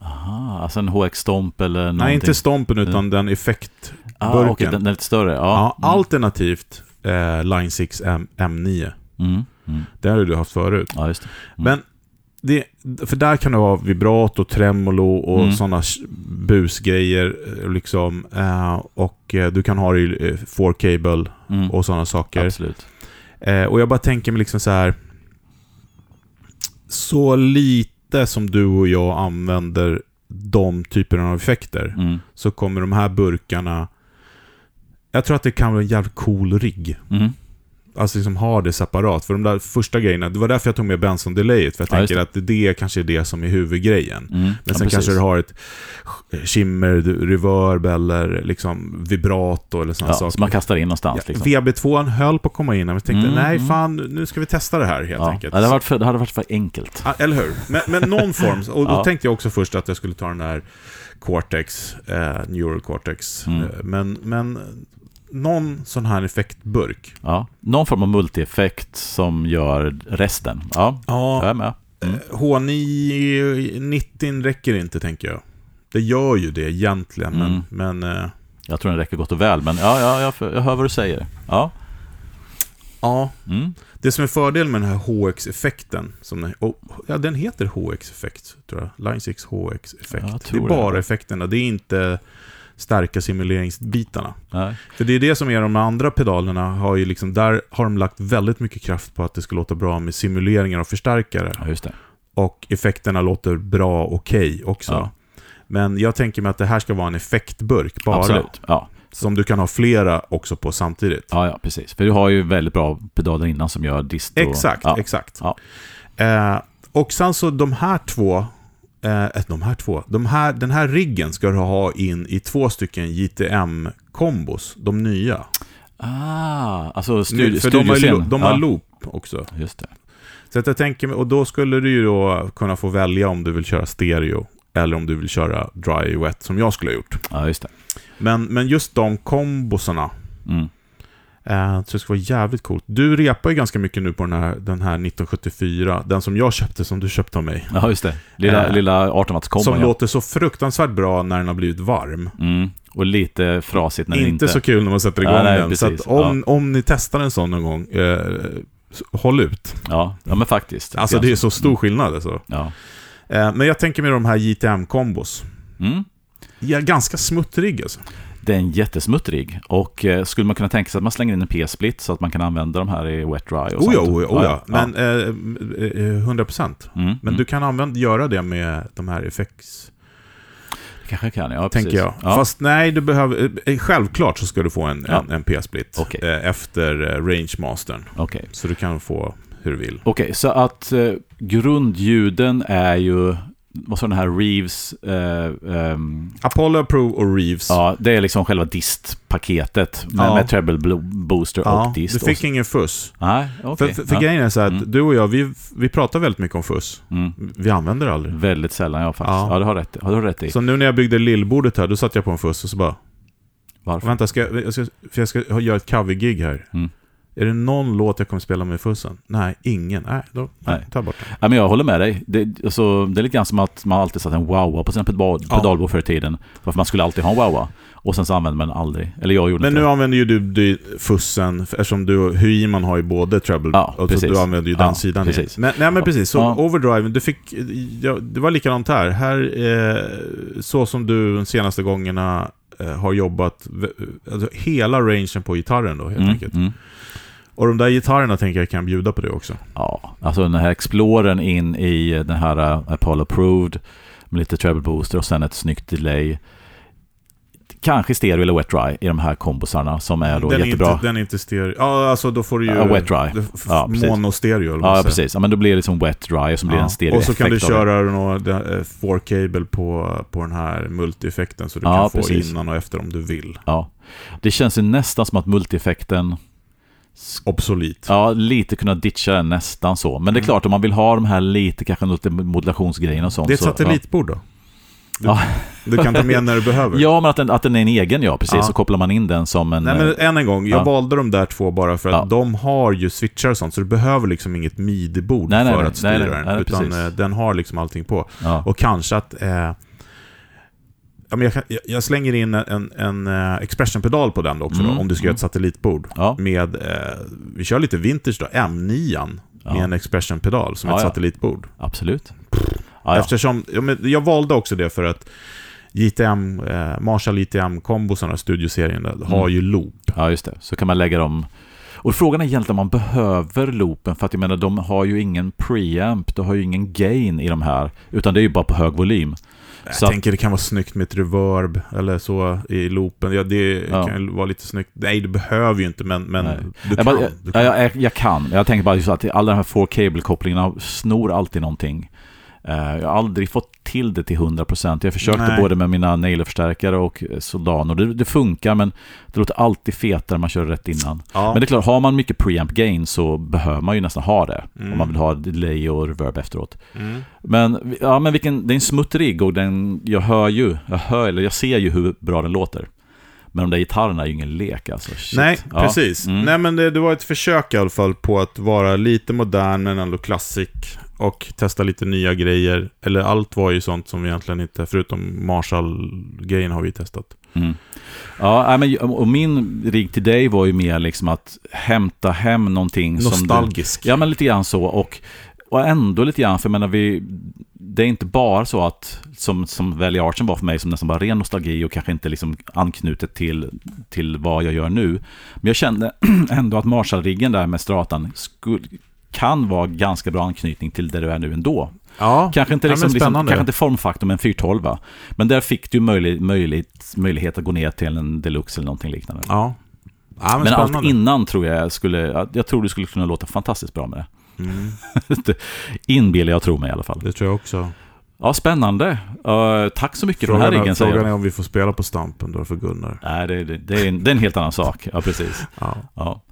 Aha, alltså en HX-stomp eller någonting. Nej, inte stompen utan den effekt ah, okej, den, är lite större. Ja. Ja, Mm. alternativt eh, Line 6 M, M9. Mm. Mm. Det har du haft förut. Ja, just det. Men det, för där kan du ha vibrato, tremolo och Mm. sådana busgrejer. eh, Liksom, eh, och eh, du kan ha det i 4-cable Mm. och sådana saker. Absolut. Och jag bara tänker mig liksom så här. Så lite som du och jag använder de typerna av effekter Mm. så kommer de här burkarna... Jag tror att det kan vara en jävligt cool rigg. Mm. Alltså liksom ha det separat. För de där första grejerna, det var därför jag tog med Benson Delayet. För jag Ja, tänker att det kanske är det som är huvudgrejen. Mm. Men Ja, sen precis. kanske du har ett shimmer, reverb eller liksom vibrato eller sådana ja, saker. som man kastar in någonstans. Ja, liksom. VB2 höll på att komma in, men vi tänkte Mm, nej mm. fan, nu ska vi testa det här helt Ja. enkelt. Det, hade varit för, det hade varit för enkelt. Ja, eller hur? Men, men någon <laughs> form. Och då tänkte jag också först att jag skulle ta den där Cortex, eh, Neural Cortex. Mm. Eh, men, men någon sån här effektburk. Ja. Någon form av multieffekt som gör resten. Ja, jag Ja, är med. Mm. H990 räcker inte, tänker jag. Det gör ju det egentligen, Mm. men... men eh, Jag tror den räcker gott och väl, men ja, ja, jag, jag hör vad du säger. Ja. ja, Mm. det som är fördelen med den här HX-effekten, som den, oh, ja, den heter HX-effekt, tror jag. Line 6 HX-effekt. Jag Det är det. bara effekterna, det är inte starka simuleringsbitarna. Nej. För det är det som är de andra pedalerna, har ju liksom, där har de lagt väldigt mycket kraft på att det ska låta bra med simuleringar och förstärkare. Ja, just det. Och effekterna låter bra okej också. Ja. Men jag tänker mig att det här ska vara en effektburk bara. Absolut. Ja. Som du kan ha flera också på samtidigt. Ja, ja, precis. För du har ju väldigt bra pedaler innan som gör dist och... Exakt, exakt. Eh, och sen så de här två, eh, de här två, de här, den här riggen ska du ha in i två stycken JTM-kombos, de nya. Ah, alltså Nu, studi- för de har, de har ja. loop också. Just det. Så att jag tänker, och då skulle du ju då kunna få välja om du vill köra stereo eller om du vill köra dry wet som jag skulle ha gjort. Ja, just det. Men, men just de kombosarna, Mm. Eh, så det ska vara jävligt coolt. Du repar ju ganska mycket nu på den här, den här 1974, den som jag köpte, som du köpte av mig. Ja, just det. Lilla, Eh, lilla 18 watts kombon, som ja. låter så fruktansvärt bra när den har blivit varm. Mm. Och lite frasigt när det inte, inte... så kul när man sätter igång Ja, nej, den. Så precis. att om, om ni testar en sån någon gång, eh, så håll ut. Ja, ja, men faktiskt. Alltså det är så stor skillnad alltså. Ja. Eh, men jag tänker med de här JTM-kombos. Mm. Ja, ganska smuttrig alltså. Det är jättesmuttrig. Och eh, skulle man kunna tänka sig att man slänger in en P-split så att man kan använda de här i wet dry och Oh ja, sånt? oh ja, oh ja. Men eh, eh, 100%. Mm, Men mm. du kan använda, göra det med de här effekts... Det kanske kan, ja Tänker precis. jag. Ja. Fast nej, du behöver... eh, Självklart så ska du få en, Ja. en, en P-split eh, efter eh, Range Mastern. Okej, Så du kan få hur du vill. Okej, så att eh, grundljuden är ju, vad sa den här, Reeves, eh, ehm, Apollo Pro och Reeves. ja, det är liksom själva dist-paketet med, Ja. med treble booster Ja, och dist. du fick ingen fuss. nej, okej. För, för, för ja. grejen är så här att Mm. du och jag, vi, vi pratar väldigt mycket om fuss. Mm. Vi använder det aldrig. Väldigt sällan, ja faktiskt. Ja. Ja, du har rätt, har du rätt i. Så nu när jag byggde lillbordet här, då satt jag på en fuss och så bara... Varför? Vänta, ska jag, jag ska, för jag ska göra ett covergig här. Mm. Är det någon låt jag kommer spela med fussen? Nej, ingen. Nej, då nej. Ta bort den. Ja, men jag håller med dig. Det, alltså, det är lite grann som att man alltid satt en wowa på sina pedal, Ja. pedalbord förr i tiden. Varför man skulle alltid ha en wowa. Och sen så använder man den aldrig. Eller jag gjorde Men inte nu det. använder ju du, du fussen, eftersom du, Huiman har ju både treble Ja, och så precis. du använder ju Ja, den sidan. precis. Men, nej men precis, så Ja. overdrive, du fick, ja, det var likadant här. Här, eh, så som du de senaste gångerna eh, har jobbat, alltså hela rangen på gitarren då helt Mm, enkelt. mm. Och de där gitarrerna tänker jag kan bjuda på det också. Ja, alltså den här Explorern in i den här uh, Apollo Approved med lite treble booster och sen ett snyggt delay. Kanske stereo eller wet dry i de här kombosarna som är då den, är jättebra. inte, den är inte stereo. Ja, alltså då får du ju... Ja, wet dry. Ja, eller vad Ja, precis. Ja, men då blir det liksom wet dry och så blir det en stereo Och så kan du köra några, det- eh, 4-cable på, på den här multi-effekten så du Ja, kan få precis. innan och efter om du vill. Ja. Det känns ju nästan som att multieffekten Obsolit. Ja, lite kunna ditcha den nästan så. Men det är Mm. klart, om man vill ha de här lite, kanske lite modulationsgrejerna och sånt. Det är ett så, satellitbord då. Du, Ja. du kan ta med när du behöver. <laughs> Ja, men att den, att den är en egen, ja, precis. Ja. Så kopplar man in den som en... Nej men än en gång, jag Ja. valde de där två bara för att Ja. de har ju switchar och sånt, så du behöver liksom inget midi-bord för nej. att styra Nej, nej, den. nej, utan precis. eh, den har liksom allting på. ja. Och kanske att... Eh, ja, men jag, kan, jag, jag slänger in en, en eh, expression-pedal på den också Mm, då, om du ska göra mm. ett satellitbord. Ja. Med, eh, vi kör lite vintage då, M9 Ja. med en expression-pedal som Ja, ett satellitbord. Absolut. Eftersom, jag valde också det för att JTM, eh, Marshall JTM-kombosarna, studioserien, där, har Mm. ju loop. ja, just det. Så kan man lägga dem... Och frågan är egentligen om man behöver loopen, för att jag menar, de har ju ingen preamp, de har ju ingen gain i de här, utan det är ju bara på hög volym. Jag Så att- tänker det kan vara snyggt med ett reverb eller så i loopen. Ja, det Ja. kan vara lite snyggt. Nej, du behöver ju inte, men, men Nej. du Jag, kan. bara, du jag, kan. jag, jag, jag kan. Jag tänker bara just att alla de här 4-cable-kopplingarna snor alltid någonting. Eh, jag har aldrig fått till det till 100%. Jag försökte Nej. både med mina Nailor-förstärkare och eh, Soldano. Det, det funkar, men det låter alltid fetare när man kör rätt innan. ja. Men det är klart, har man mycket preamp gain så behöver man ju nästan ha det. Mm. Om man vill ha delay och reverb efteråt. Mm. Men, ja, men vilken, det är en smuttrig och den, jag hör ju, jag hör, eller jag ser ju hur bra den låter. Men de där gitarrerna är ju ingen lek alltså. Shit. Nej, Ja. precis. Mm. Nej, men det, det var ett försök i alla fall på att vara lite modern men ändå klassisk och testa lite nya grejer. Eller allt var ju sånt som vi egentligen inte, förutom Marshall-grejen har vi testat. Mm. Ja, men, och min rigg till dig var ju mer liksom att hämta hem någonting som Nostalgisk. du... Ja, men lite grann så. Och, och ändå lite grann, för jag menar, vi, det är inte bara så att, som, som Valley Archen var för mig, som nästan bara ren nostalgi och kanske inte liksom anknutet till, till vad jag gör nu. Men jag kände <clears throat> ändå att Marshall-riggen där med Stratan skulle, kan vara ganska bra anknytning till där du är nu ändå. Ja, Kanske inte, liksom, liksom, kanske inte formfaktor med en 412 Men där fick du möjlig, möjligt, möjlighet att gå ner till en deluxe eller någonting liknande. Ja. ja men, men allt innan tror jag skulle, jag tror du skulle kunna låta fantastiskt bra med Mm. <laughs> Inbillar jag tror mig i alla fall. det tror jag också. Ja, spännande. Uh, tack så mycket för den här Frågan, riggen säger frågan jag. är om vi får spela på Stampen då för Gunnar. Nej, det, det, det, är en, det är en helt annan sak. Ja, precis. <laughs> Ja. Ja.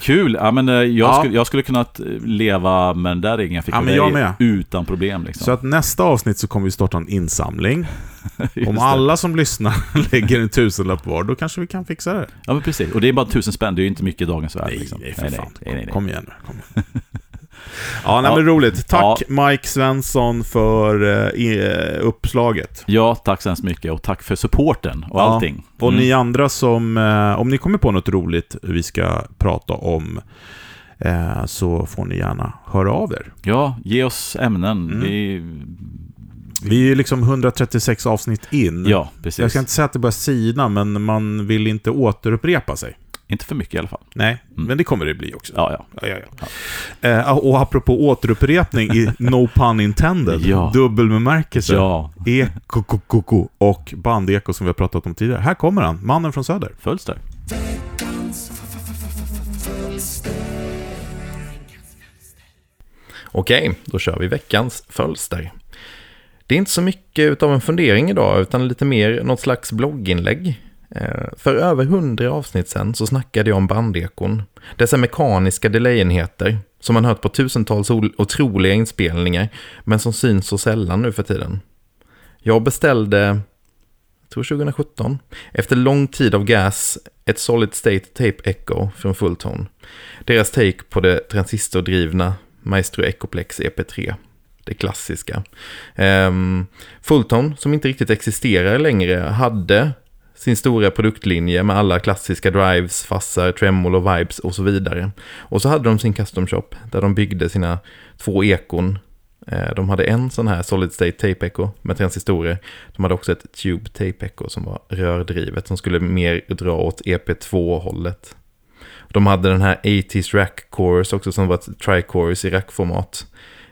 Kul! Ja, men, eh, jag, Ja. Skulle, jag skulle kunnat eh, leva med den där riggen jag fick Ja, men jag med. utan problem. Liksom. Så att nästa avsnitt så kommer vi starta en insamling. <laughs> Om alla som lyssnar lägger en tusenlapp var, då kanske vi kan fixa det. Ja, men precis. Och det är bara tusen spänn, det är ju inte mycket i dagens värld. Nej, liksom. nej, för nej, fan. nej, nej, nej. Kom igen nu. Kom igen. Ja, nej, Ja. men roligt. Tack Ja. Mike Svensson för eh, i- uppslaget. Ja, tack så hemskt mycket och tack för supporten och Ja. allting. Och Mm. ni andra som, eh, om ni kommer på något roligt vi ska prata om, eh, så får ni gärna höra av er. Ja, ge oss ämnen. Mm. Vi... Vi är liksom 136 avsnitt in. Ja, precis. Jag ska inte säga att det börjar sina, men man vill inte återupprepa sig. Inte för mycket i alla fall. Nej, Mm. men det kommer det bli också. Ja, ja. Ja, ja, ja. Eh, och apropå återupprepning, i <laughs> no pun intended, Ja. dubbel bemärkelse, Ja, eko ko, ko, ko, och bandeko som vi har pratat om tidigare. Här kommer han, mannen från Söder. Fölster. Okej, då kör vi veckans fölster. Det är inte så mycket utav en fundering idag, utan lite mer något slags blogginlägg. Eh, för över hundra avsnitt sedan så snackade jag om bandekon. Dessa mekaniska delayenheter som man hört på tusentals otroliga inspelningar, men som syns så sällan nu för tiden. Jag beställde, jag tror 2017, efter lång tid av gas, ett Solid State Tape Echo från Fulltone. Deras take på det transistordrivna Maestro Ecoplex EP3. Det klassiska. Ehm, um, Fulltone, som inte riktigt existerar längre, hade sin stora produktlinje med alla klassiska drives, fassar, tremolo, vibes och så vidare. Och så hade de sin custom shop där de byggde sina två ekon. Eh, de hade en sån här Solid State Tape Echo med transistorer. De hade också ett Tube Tape Echo som var rördrivet som skulle mer dra åt EP2-hållet. De hade den här 80s Rack Chorus också som var ett tri-chorus i rackformat.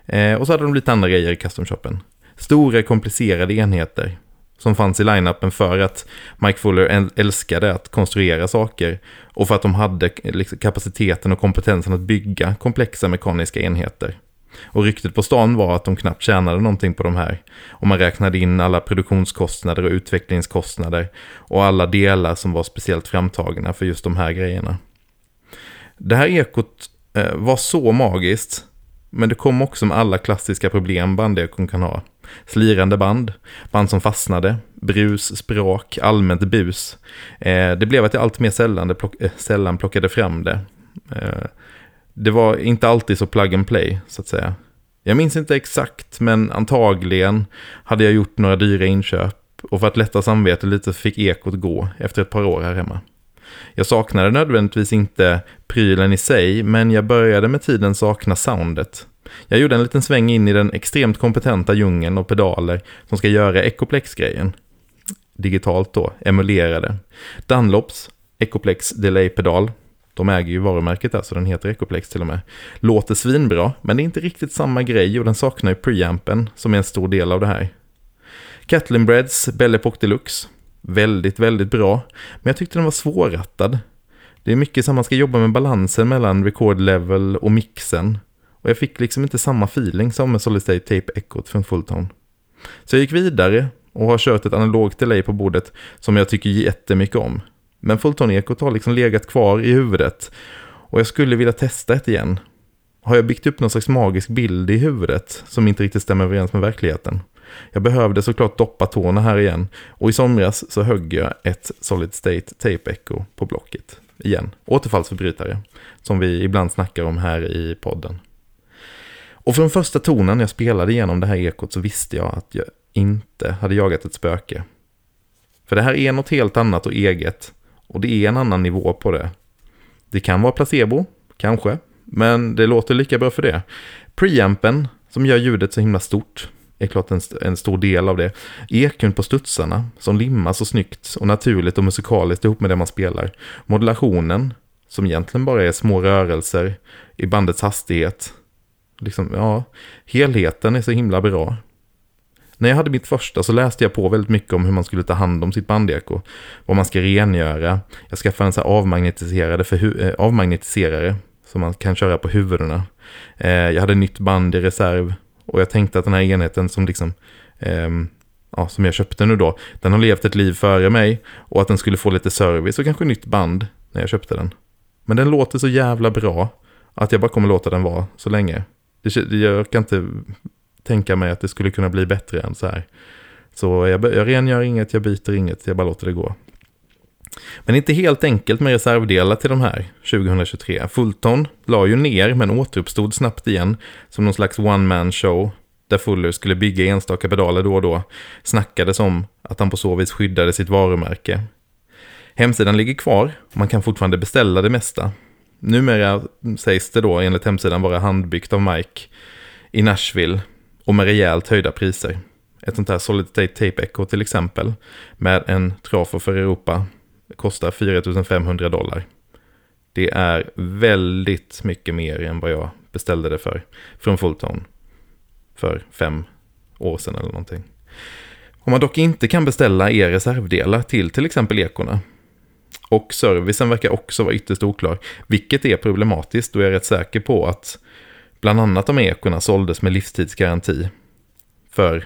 Eh, och så hade de lite andra grejer i custom shoppen. Stora komplicerade enheter som fanns i line-upen för att Mike Fuller älskade att konstruera saker och för att de hade liksom, kapaciteten och kompetensen att bygga komplexa mekaniska enheter. Och ryktet på stan var att de knappt tjänade någonting på de här. Om man räknade in alla produktionskostnader och utvecklingskostnader och alla delar som var speciellt framtagna för just de här grejerna. Det här ekot eh, var så magiskt, men det kom också med alla klassiska problem bandekon kan ha. Slirande band, band som fastnade, brus, språk, allmänt bus. Eh, det blev att jag allt mer sällan, plock, eh, sällan plockade fram det. Eh, det var inte alltid så plug and play, så att säga. Jag minns inte exakt, men antagligen hade jag gjort några dyra inköp och för att lätta samvetet lite fick ekot gå efter ett par år här hemma. Jag saknade nödvändigtvis inte prylen i sig, men jag började med tiden sakna soundet. Jag gjorde en liten sväng in i den extremt kompetenta djungeln och pedaler som ska göra Ecoplex-grejen. Digitalt då, emulerade. Dunlops Ecoplex Delay-pedal. De äger ju varumärket där, så den heter Ecoplex till och med. Låter svinbra, men det är inte riktigt samma grej och den saknar ju preampen som är en stor del av det här. Catlin Breads Belle Epoque Deluxe. Väldigt, väldigt bra. Men jag tyckte den var svårrattad. Det är mycket som man ska jobba med balansen mellan record level och mixen. Och jag fick liksom inte samma feeling som med Solid State Tape Echot från Fulltone. Så jag gick vidare och har kört ett analogt delay på bordet som jag tycker jättemycket om. Men Fulltone-ekot har liksom legat kvar i huvudet. Och jag skulle vilja testa ett igen. Har jag byggt upp någon slags magisk bild i huvudet som inte riktigt stämmer överens med verkligheten? Jag behövde såklart doppa tårna här igen. Och i somras så högg jag ett Solid State Tape Echo på Blocket. Igen. Återfallsförbrytare. Som vi ibland snackar om här i podden. Och från första tonen jag spelade igenom det här ekot så visste jag att jag inte hade jagat ett spöke. För det här är något helt annat och eget. Och det är en annan nivå på det. Det kan vara placebo, kanske. Men det låter lika bra för det. Preampen, som gör ljudet så himla stort, är klart en, en stor del av det. Ekun på studsarna, som limmas så snyggt och naturligt och musikaliskt ihop med det man spelar. Modulationen, som egentligen bara är små rörelser i bandets hastighet. Liksom, ja, helheten är så himla bra. När jag hade mitt första så läste jag på väldigt mycket om hur man skulle ta hand om sitt bandeko. Vad man ska rengöra. Jag skaffade en så avmagnetiserade för, eh, avmagnetiserare som man kan köra på huvudena. Eh, jag hade nytt band i reserv och jag tänkte att den här enheten som liksom eh, ja, som jag köpte nu då, den har levt ett liv före mig och att den skulle få lite service och kanske nytt band när jag köpte den. Men den låter så jävla bra att jag bara kommer låta den vara så länge. Det, jag kan inte tänka mig att det skulle kunna bli bättre än så här. Så jag, jag rengör inget, jag byter inget, jag bara låter det gå. Men inte helt enkelt med reservdelar till de här 2023. Fulton la ju ner men återuppstod snabbt igen som någon slags one-man show där Fuller skulle bygga enstaka pedaler då och då. Snackades om att han på så vis skyddade sitt varumärke. Hemsidan ligger kvar och man kan fortfarande beställa det mesta. Numera sägs det då enligt hemsidan vara handbyggt av Mike i Nashville och med rejält höjda priser. Ett sånt här Solid State Tape Echo till exempel med en trafo för Europa kostar 4500 dollar. Det är väldigt mycket mer än vad jag beställde det för från Fulltone för fem år sedan eller någonting. Om man dock inte kan beställa er reservdelar till till exempel ekorna och servicen verkar också vara ytterst oklar, vilket är problematiskt då jag är rätt säker på att bland annat de ekorna såldes med livstidsgaranti för,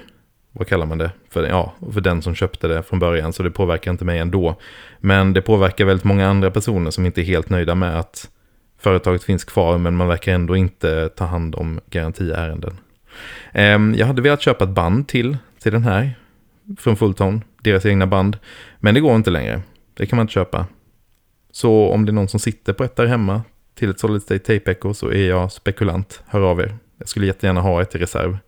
vad kallar man det, för, ja, för den som köpte det från början, så det påverkar inte mig ändå. Men det påverkar väldigt många andra personer som inte är helt nöjda med att företaget finns kvar, men man verkar ändå inte ta hand om garantiärenden. Ehm, jag hade velat köpa ett band till, till den här, från Fulltone, deras egna band, men det går inte längre. Det kan man inte köpa. Så om det är någon som sitter på ett där hemma till ett Solid State Tape Echo så är jag spekulant. Hör av er. Jag skulle jättegärna ha ett i reserv.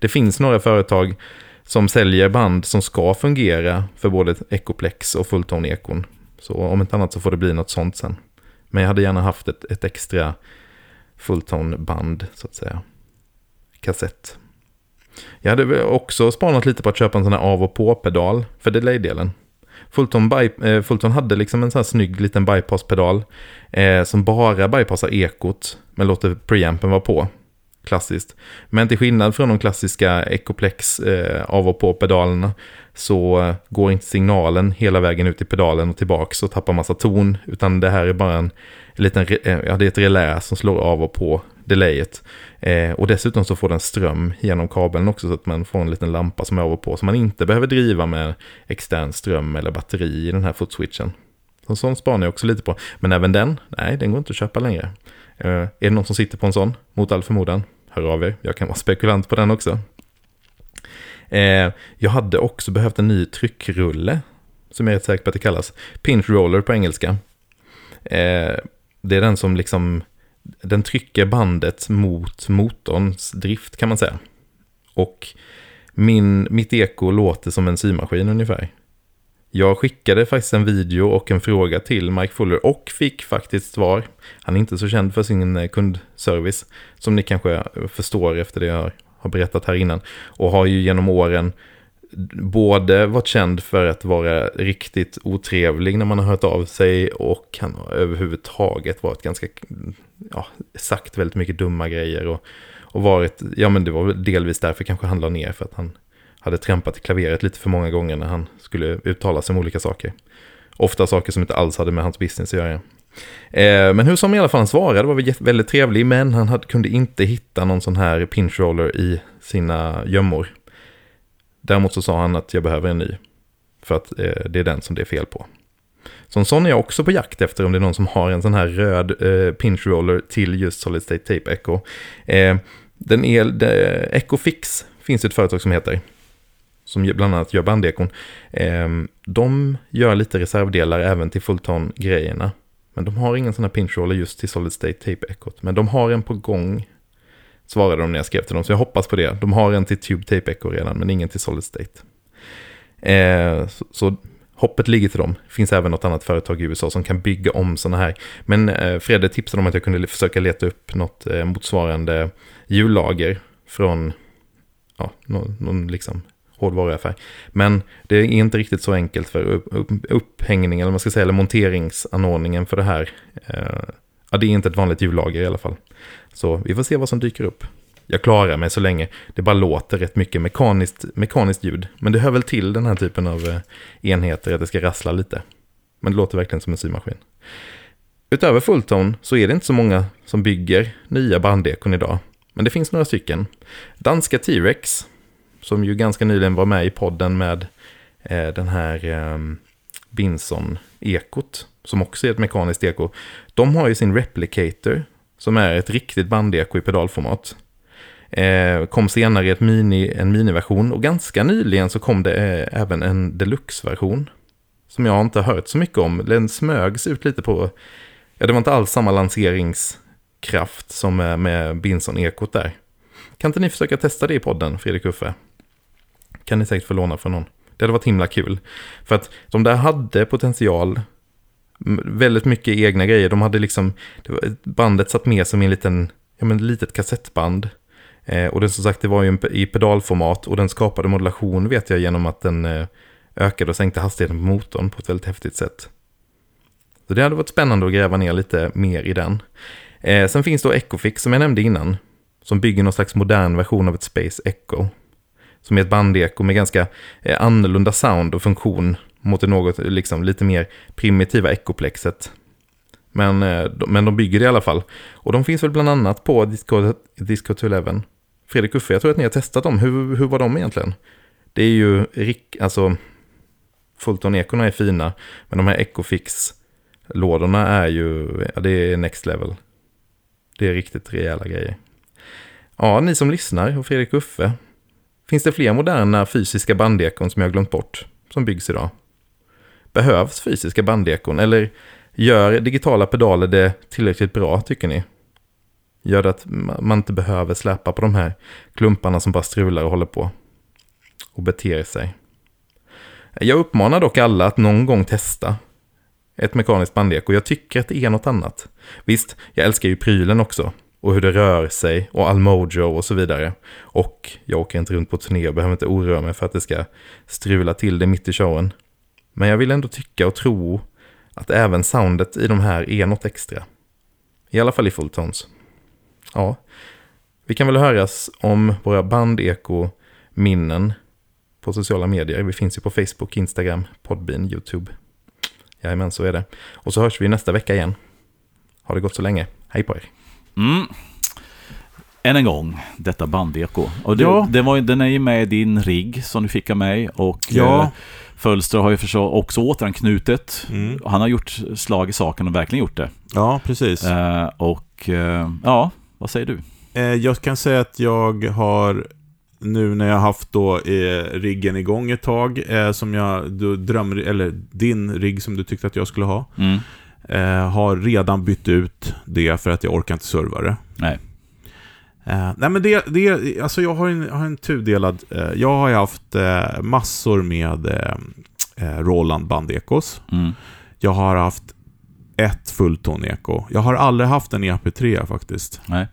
Det finns några företag som säljer band som ska fungera för både Echoplex och Fulltone-ekon. Så om inte annat så får det bli något sånt sen. Men jag hade gärna haft ett, ett extra Fulltone-band så att säga. Kassett. Jag hade också spanat lite på att köpa en sån här av och på-pedal för delay-delen. Fulton, by, eh, Fulton hade liksom en sån här snygg liten bypasspedal eh, som bara bypassar ekot men låter preampen vara på. Klassiskt. Men till skillnad från de klassiska Ecoplex eh, av och på pedalerna så eh, går inte signalen hela vägen ut i pedalen och tillbaks och tappar massa ton. Utan det här är bara en, liten, eh, ja det är ett relä som slår av och på delayet. Eh, och dessutom så får den ström genom kabeln också så att man får en liten lampa som är av och på. Så man inte behöver driva med extern ström eller batteri i den här footswitchen. Så sån spanar jag också lite på. Men även den, nej den går inte att köpa längre. Eh, är det någon som sitter på en sån, mot all förmodan, hör av er. Jag kan vara spekulant på den också. Eh, jag hade också behövt en ny tryckrulle, som jag är rätt säker på att det kallas. Pinch roller på engelska. Eh, det är den som liksom den trycker bandet mot motorns drift kan man säga. Och min, mitt eko låter som en symaskin ungefär. Jag skickade faktiskt en video och en fråga till Mike Fuller och fick faktiskt svar. Han är inte så känd för sin eh, kundservice som ni kanske förstår efter det jag har berättat här innan. Och har ju genom åren både varit känd för att vara riktigt otrevlig när man har hört av sig och han har överhuvudtaget varit ganska, ja, sagt väldigt mycket dumma grejer och, och varit, ja men det var väl delvis därför kanske han la ner för att han hade trampat i klaveret lite för många gånger när han skulle uttala sig om olika saker. Ofta saker som inte alls hade med hans business att göra. Eh, men hur som i alla fall han svarade var väldigt trevlig, men han hade, kunde inte hitta någon sån här pinch roller i sina gömmor. Däremot så sa han att jag behöver en ny. För att eh, det är den som det är fel på. Så en sån är jag också på jakt efter om det är någon som har en sån här röd eh, pinch roller till just Solid State Tape Echo. Eh, den är, de, Echo Fix finns ett företag som heter. Som bland annat gör bandekon. Eh, de gör lite reservdelar även till Fulton-grejerna. Men de har ingen sån här pinch roller just till Solid State Tape Echo. Men de har en på gång Svarade de när jag skrev till dem, så jag hoppas på det. De har en till Tube Tape Echo redan, men ingen till Solid State. Eh, så, så, hoppet ligger till dem. Det finns även något annat företag i USA som kan bygga om sådana här. Men eh, Fredde tipsade om att jag kunde försöka leta upp något eh, motsvarande hjullager från ja, någon, någon liksom hårdvaruaffär. Men det är inte riktigt så enkelt för upp, upp, upphängning, eller man ska säga, eller monteringsanordningen för det här. Eh, ja, det är inte ett vanligt hjullager i alla fall. Så vi får se vad som dyker upp. Jag klarar mig så länge det bara låter rätt mycket mekaniskt, mekaniskt ljud. Men det hör väl till den här typen av eh, enheter att det ska rassla lite. Men det låter verkligen som en symaskin. Utöver Fulltone så är det inte så många som bygger nya bandekon idag. Men det finns några stycken. Danska T-Rex, som ju ganska nyligen var med i podden med eh, den här eh, Binson-ekot, som också är ett mekaniskt eko. De har ju sin Replicator som är ett riktigt bandeko i pedalformat. Eh, kom senare ett mini, en miniversion och ganska nyligen så kom det eh, även en deluxe-version. Som jag inte har hört så mycket om. Den smögs ut lite på, ja det var inte alls samma lanseringskraft som med, med Binson-ekot där. Kan inte ni försöka testa det i podden, Fredrik Uffe? Kan ni säkert få låna från någon. Det hade varit himla kul. För att de där hade potential väldigt mycket egna grejer. De hade liksom, bandet satt med som en liten, ja men litet kassettband. Eh, och den som sagt, det var ju i pedalformat och den skapade modulation vet jag genom att den eh, ökade och sänkte hastigheten på motorn på ett väldigt häftigt sätt. Så det hade varit spännande att gräva ner lite mer i den. Eh, sen finns då Echofix som jag nämnde innan. Som bygger någon slags modern version av ett Space Echo. Som är ett bandeko med ganska eh, annorlunda sound och funktion mot det något liksom, lite mer primitiva ekoplexet. Men, eh, men de bygger det i alla fall. Och de finns väl bland annat på Disco, Disco 11. Fredrik Uffe, jag tror att ni har testat dem. Hur, hur var de egentligen? Det är ju, alltså, Fulton-ekorna är fina, men de här Ecofix-lådorna är ju, ja, det är next level. Det är riktigt rejäla grejer. Ja, ni som lyssnar och Fredrik Uffe. Finns det fler moderna fysiska bandekon som jag har glömt bort som byggs idag? Behövs fysiska bandekon eller gör digitala pedaler det tillräckligt bra tycker ni? Gör det att man inte behöver släpa på de här klumparna som bara strular och håller på och beter sig. Jag uppmanar dock alla att någon gång testa ett mekaniskt bandek, och Jag tycker att det är något annat. Visst, jag älskar ju prylen också. Och hur det rör sig och all mojo och så vidare. Och jag åker inte runt på turné och behöver inte oroa mig för att det ska strula till det mitt i showen. Men jag vill ändå tycka och tro att även soundet i de här är något extra. I alla fall i fulltones. Ja, vi kan väl höras om våra bandeko-minnen på sociala medier. Vi finns ju på Facebook, Instagram, Podbean, YouTube. Jajamän, så är det. Och så hörs vi nästa vecka igen. Har det gått så länge. Hej på er. Mm. Än en gång, detta bandeko. Och det, Ja. det var, den är ju med i din rigg som du fick av mig. Och Ja. eh, Fölster har ju förstås också återanknutet. Mm. Han har gjort slag i saken och verkligen gjort det. Ja, precis. Eh, och eh, ja, vad säger du? Eh, Jag kan säga att jag har nu när jag haft då eh, riggen igång ett tag, eh, som jag du, drömmer, eller din rigg som du tyckte att jag skulle ha, Mm. eh, har redan bytt ut det för att jag orkar inte serva det. Nej. Eh, nej men det, det, alltså jag har en, har en tudelad, eh, jag har ju haft eh, massor med Roland bandekos. Mm. Jag har haft ett fullton-eko. Jag har aldrig haft en EP3 faktiskt. Nej.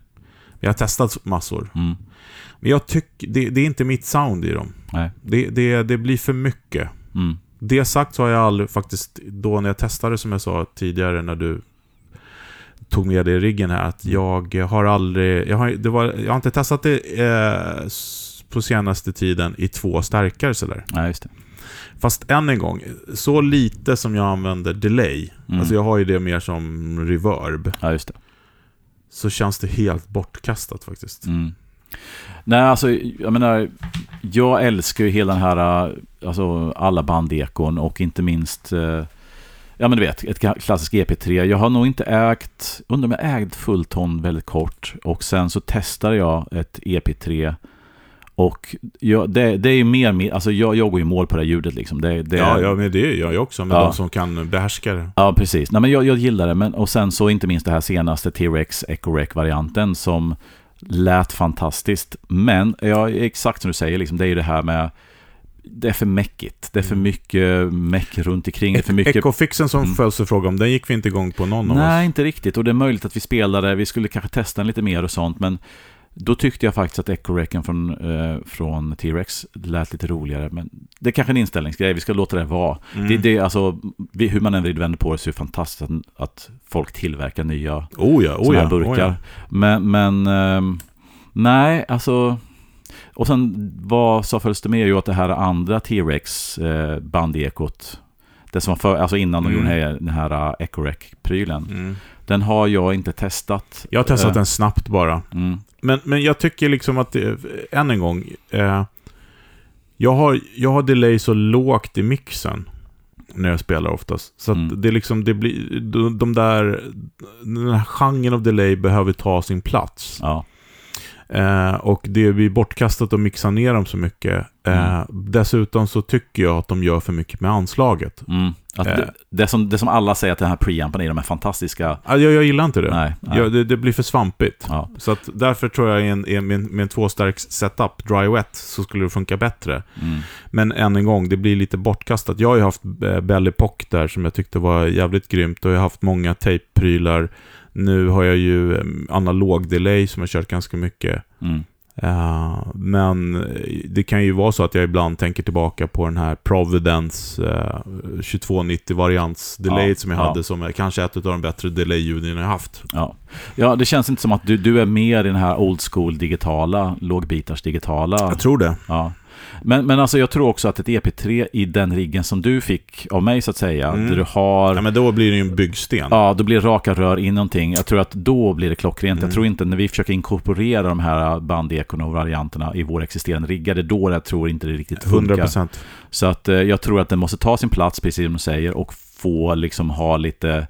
Jag har testat massor. Mm. Men jag tycker, det, det är inte mitt sound i dem. Nej. Det, det, det blir för mycket. Mm. Det sagt så har jag aldrig faktiskt, då när jag testade som jag sa tidigare när du tog med det i riggen här, att jag har aldrig, jag har, det var, jag har inte testat det eh, på senaste tiden i två stärkare sådär. Nej, just det. Fast än en gång, så lite som jag använder delay, Mm. alltså jag har ju det mer som reverb, Ja, just det. så känns det helt bortkastat faktiskt. Mm. Nej, alltså jag menar, jag älskar ju hela den här, alltså alla bandekon och inte minst, eh, ja men du vet, ett klassiskt EP3. Jag har nog inte ägt, undrar om jag ägt fullton väldigt kort och sen så testade jag ett EP3 och jag, det, det är ju mer, alltså jag, jag går ju i mål på det här ljudet liksom. Det, det, Ja, ja, men det gör jag också, med Ja. de som kan behärska det. Ja, precis. Nej, men jag, jag gillar det. Men, och sen så inte minst det här senaste T-Rex Echo Rec-varianten som lät fantastiskt. Men ja, exakt som du säger, liksom, det är ju det här med det är för mäckigt. Det är för Mm. mycket meck runt omkring. Det är för mycket... Ecofixen som Mm. följs fråga om, den gick vi inte igång på någon av Nej, oss. inte riktigt. Och det är möjligt att vi spelade, vi skulle kanske testa den lite mer och sånt, men då tyckte jag faktiskt att Echo-Recen från, eh, från T-Rex lät lite roligare. Men det är kanske en inställningsgrej, vi ska låta det vara. Mm. Det, det, är alltså, vi, hur man än vrider och vänder på det så är det fantastiskt att, att folk tillverkar nya Oh ja, oh ja, här burkar. oh ja. Men, men ehm, nej, alltså... Och sen vad det med ju att det här andra T-Rex eh, det som var för, alltså innan de Mm. gjorde den här, den här uh, Ecorec-prylen, Mm. den har jag inte testat. Jag har testat Eh, den snabbt bara. Mm, Men, men jag tycker liksom att, det, än en gång, eh, jag, har, jag har delay så lågt i mixen när jag spelar oftast. Så Mm. det liksom, det blir, de, de där, den här genren av delay behöver ta sin plats. ja, Eh, och det blir bortkastat att mixa ner dem så mycket. Eh, Mm. Dessutom så tycker jag att de gör för mycket med anslaget. mm. Att Eh. det, det, som, det som alla säger att den här preampen är, de är fantastiska. Ah, Jag, jag gillar inte det. Nej, nej. Jag, det, det blir för svampigt. Ja, Så att därför tror jag en, med, en- med en tvåstark setup, dry wet, så skulle det funka bättre. mm, Men än en gång, det blir lite bortkastat. Jag har ju haft eh, Belly Pock där som jag tyckte var jävligt grymt och jag har haft många tejpprylar. Nu har jag ju eh, analog delay som jag kört ganska mycket. mm, Eh, men eh, det kan ju vara så att jag ibland tänker tillbaka på den här Providence uh, 2290-variants delay Ja, som jag ja. hade som är kanske ett av de bättre delay-ljuden jag haft. ja. ja, det känns inte som att du, du är mer i den här old school digitala, lågbitars digitala. Jag tror det. Ja. Men, men alltså jag tror också att ett EP3 i den riggen som du fick av mig så att säga, Mm. där du har... Ja, men då blir det ju en byggsten. Ja, då blir det raka rör in någonting. Jag tror att då blir det klockrent. Mm. Jag tror inte när vi försöker inkorporera de här bandekorna och varianterna i våra existerande riggar, det är då jag tror inte det riktigt funkar. 100%. Så att eh, jag tror att den måste ta sin plats, precis som du säger, och få liksom ha lite,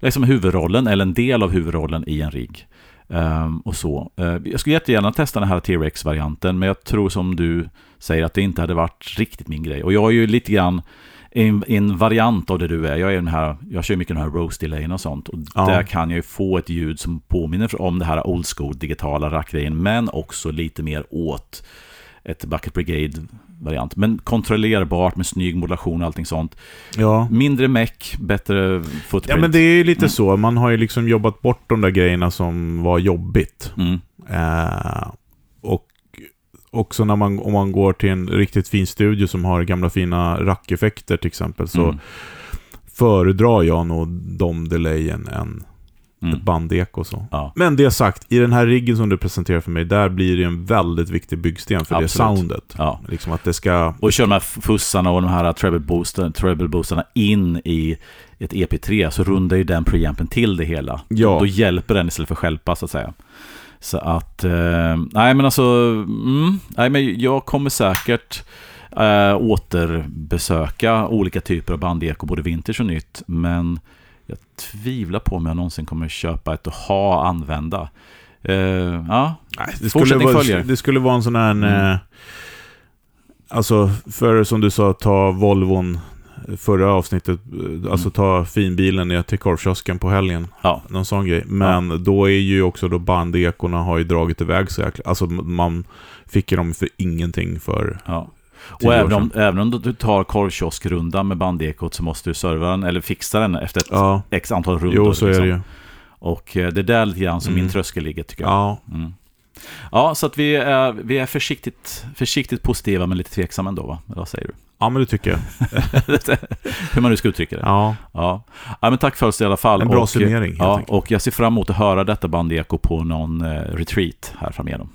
liksom huvudrollen, eller en del av huvudrollen i en rigg. Ehm, och så. Eh, jag skulle jättegärna testa den här T-Rex-varianten, men jag tror som du säger att det inte hade varit riktigt min grej. Och jag är ju lite grann en, en variant av det du är. Jag, är den här, jag kör mycket den här roast delayen och sånt. Och Ja. där kan jag ju få ett ljud som påminner om det här old school digitala rackgrejen, men också lite mer åt ett Bucket Brigade-variant. Men kontrollerbart med snygg modulation och allting sånt. Ja. Mindre meck, bättre footprint. Ja, men det är ju lite Mm. så. Man har ju liksom jobbat bort de där grejerna som var jobbigt. Mm, Eh, och också när man, om man går till en riktigt fin studio som har gamla fina rackeffekter till exempel, så mm, föredrar jag nog de delayen än mm. ett bandeko. Så. Ja, Men det sagt, i den här riggen som du presenterar för mig, där blir det en väldigt viktig byggsten för Absolut. det soundet. ja. Liksom att det ska... Och kör de här fussarna och de här treble, booster, treble in i ett EP3 så rundar ju den preampen till det hela. Ja. Då hjälper den istället för att stjälpa så att säga. Så att, eh, nej men alltså, mm, nej men jag kommer säkert eh, återbesöka olika typer av bandeko, både vintage och nytt. Men jag tvivlar på om jag någonsin kommer köpa ett och ha använda. Eh, ja, Nej, det, skulle vara, följer. det skulle vara en sån här... Mm. Eh, alltså, för som du sa, ta Volvon förra avsnittet. eh, Alltså Mm. ta finbilen ner till korvkiosken på helgen. ja, Någon sån grej. Men då är ju också då bandekorna har ju dragit iväg så jäkla... Alltså man fick ju dem för ingenting för... ja. Och även om, även om du tar korvkioskrundan med bandekot så måste du serva den, eller fixa den efter ett Ja, x antal rundor. jo så är det liksom. ju. Och eh, det är där lite grann som Mm. min tröskel ligger tycker jag. Ja, Mm. Ja, så att vi är, vi är försiktigt, försiktigt positiva men lite tveksamma ändå, va? Vad säger du? Ja, men det tycker jag. <laughs> Hur man nu ska uttrycka det. Ja, Ja, ja men tack för oss i alla fall. En bra och, summering, Ja, enkelt. och jag ser fram emot att höra detta bandeko på någon eh, retreat här framigenom.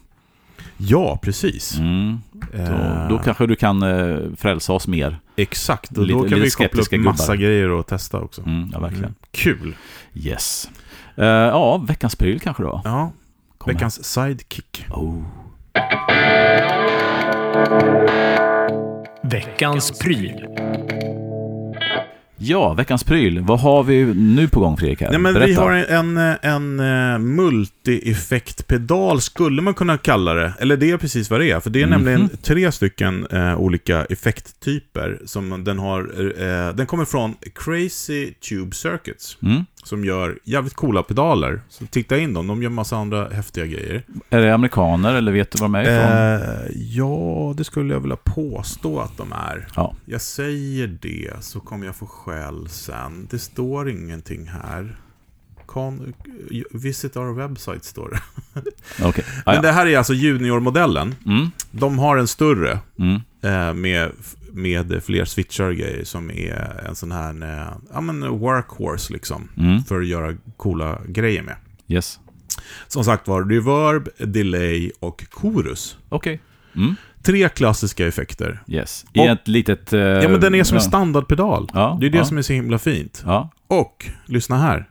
ja precis. Mm. Då, Eh, då kanske du kan eh, frälsa oss mer. Exakt, och Lite- då kan lite vi koppla upp skeptiska massa gubbar. grejer att testa också. Mm, ja, verkligen. Mm. Kul. Yes. Eh, ja, veckans pryl kanske då? Ja, Kom här. veckans sidekick. Oh. Veckans pryl. Ja, veckans pryl. Vad har vi nu på gång Fredrik? Här? Nej, men vi Berätta. har en, en, en eh, multi-effektpedal, skulle man kunna kalla det. Eller det är precis vad det är. För det är Mhm. nämligen tre stycken eh, olika effekttyper. Som den, har, eh, den kommer från Crazy Tube Circuits. Mm. Som gör jävligt coola pedaler. Så titta in dem, de gör massa andra häftiga grejer. Är det amerikaner eller vet du var de är ifrån? Eh, ja, det skulle jag vilja påstå att de är. Ja. Jag säger det, så kommer jag få skäll sen. Det står ingenting här. Con, visit our website står det. <laughs> Okej. Ah, Men ja. det här är alltså juniormodellen. Mm. De har en större Mm. eh, med, med fler switchar och grejer som är en sån här eh, ja, men workhorse liksom. Mm. För att göra coola grejer med. Yes. Som sagt var, reverb, delay och chorus. Okej. Mm. Tre klassiska effekter. Yes. I Och- ett litet... eh, Ja, men den är som en standardpedal. Ja, Det är det ja. som är så himla fint. Ja. Och, lyssna här.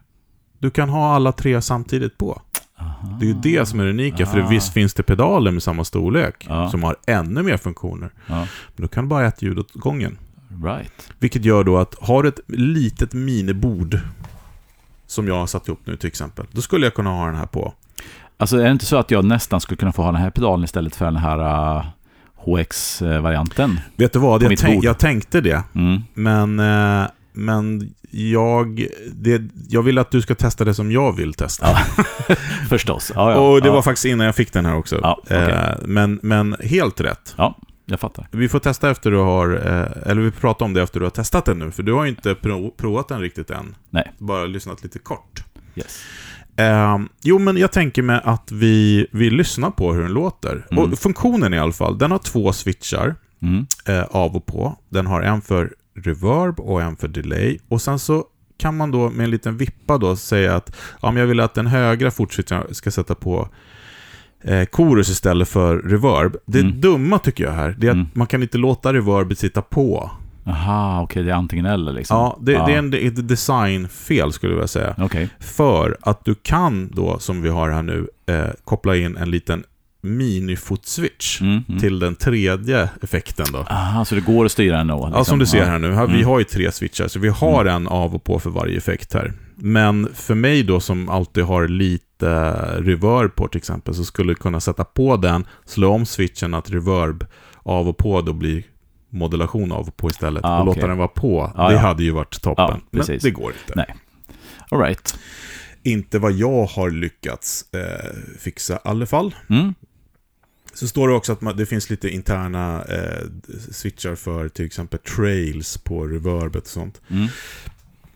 Du kan ha alla tre samtidigt på. Det är ju det som är det unika, för Ah. visst finns det pedaler med samma storlek Ja. som har ännu mer funktioner. Ja. Men då kan du bara ett ljud åt gången. Right. Vilket gör då att, har du ett litet minibord som jag har satt ihop nu till exempel, då skulle jag kunna ha den här på. Alltså är det inte så att jag nästan skulle kunna få ha den här pedalen istället för den här uh, HX-varianten? Vet du vad? Jag, tänk, jag tänkte det, Mm. men, eh, men jag, det, jag vill att du ska testa det som jag vill testa. Ja. <laughs> Förstås. Ja, ja. Och det var faktiskt innan jag fick den här också. Okej. Eh, men, men helt rätt. Ja, jag fattar. Vi får testa efter du har, eh, eller vi pratar om det efter du har testat den nu, för du har ju inte prov, provat den riktigt än. Nej. Bara lyssnat lite kort. Yes. Eh, jo, men jag tänker mig att vi, vi lyssnar på hur den låter. Mm. Och funktionen i alla fall, den har två switchar Mm. eh, av och på. Den har en för reverb och en för delay. Och sen så kan man då med en liten vippa då säga att ja, men jag vill att den högra fortswitchen ska sätta på eh, chorus istället för reverb. Det Mm. dumma tycker jag här, det är att Mm. man kan inte låta reverbet sitta på. Aha, okej, det är antingen eller liksom. Ja, det, det är en, ett designfel skulle jag vilja säga. Okej. För att du kan då, som vi har här nu, eh, koppla in en liten mini-foot-switch Mm, mm. till den tredje effekten då. Aha, så det går att styra ändå? Liksom. Ja, som du ser här nu. Här, Vi Mm. har ju tre switchar, så vi har en av och på för varje effekt här. Men för mig då, som alltid har lite reverb på till exempel, så skulle jag kunna sätta på den, slå om switchen att reverb av och på då blir modulation av och på istället. Ah, och okej. låta den vara på. Ja, det ja. hade ju varit toppen. Ja, Men det går inte. Nej. All right. Inte vad jag har lyckats eh, fixa i alla fall. Mm. Så står det också att man, det finns lite interna eh, switchar för till exempel trails på reverbet och sånt. Mm.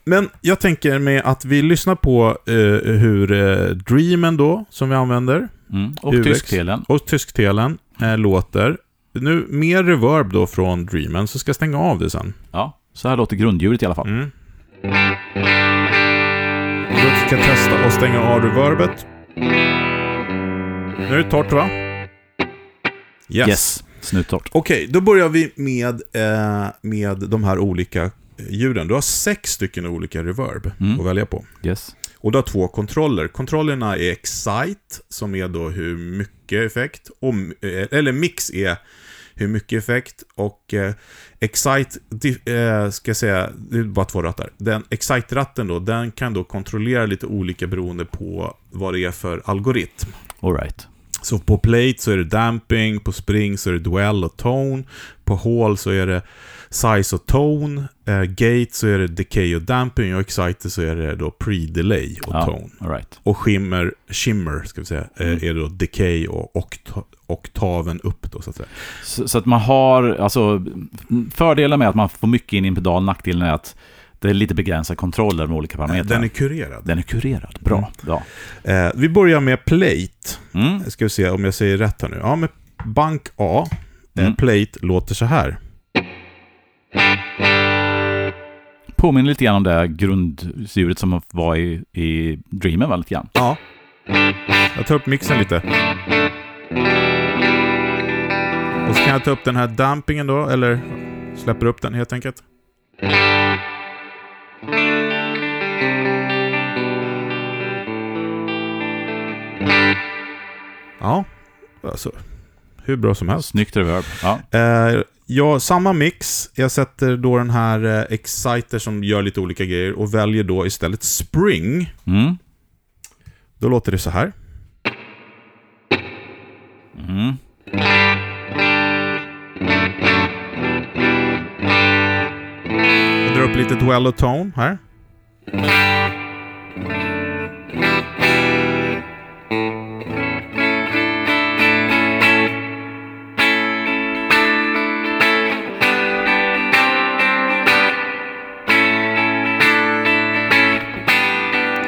Men jag tänker mig att vi lyssnar på eh, hur eh, Dreamen då, som vi använder, Mm. Och UX. tysktelen. och tysktelen eh, låter. Nu mer reverb då från Dreamen, så ska jag stänga av det sen. Ja, så här låter grundljudet i alla fall. Mm. Jag testa att stänga av reverbet. Nu är det torrt va? Yes. Yes. Snuttorrt. Okej, då börjar vi med, eh, med de här olika eh, ljuden. Du har sex stycken olika reverb Mm. att välja på. Yes. Och du har två kontroller. Kontrollerna är Excite, som är då hur mycket effekt, och, eh, eller Mix är hur mycket effekt, och eh, Excite, eh, ska jag säga, det är bara två rattar. Den Excite-ratten då, den kan då kontrollera lite olika beroende på vad det är för algoritm. All right. Så på plate så är det damping, på spring så är det dwell och tone, på hall så är det size och tone, eh, gate så är det decay och damping och exciter så är det då pre-delay och Ja, tone. right. Och shimmer, shimmer ska vi säga, eh, Mm. är då decay och okta oktaven upp då så att säga. Så, så att man har, alltså, fördelen med att man får mycket in i en pedal, nackdelen är att det är lite begränsade kontroller med olika parametrar. Den är kurerad. Den är kurerad. Bra. Mm. Ja. Eh, vi börjar med plate. Mm. Ska vi se om jag säger rätt här nu. Ja, med bank A, eh, Mm. plate, låter så här. Påminner lite grann om det grundljudet som var i, i Dreamen, va? Lite grann. Ja. Jag tar upp mixen lite. Och så kan jag ta upp den här dampingen då, eller släpper upp den helt enkelt. Ja, alltså hur bra som helst. Snyggt reverb. Ja. Eh, ja, samma mix. Jag sätter då den här eh, Exciter som gör lite olika grejer och väljer då istället Spring. Mm. Då låter det så här. Mm. Upp lite Dwello Tone här.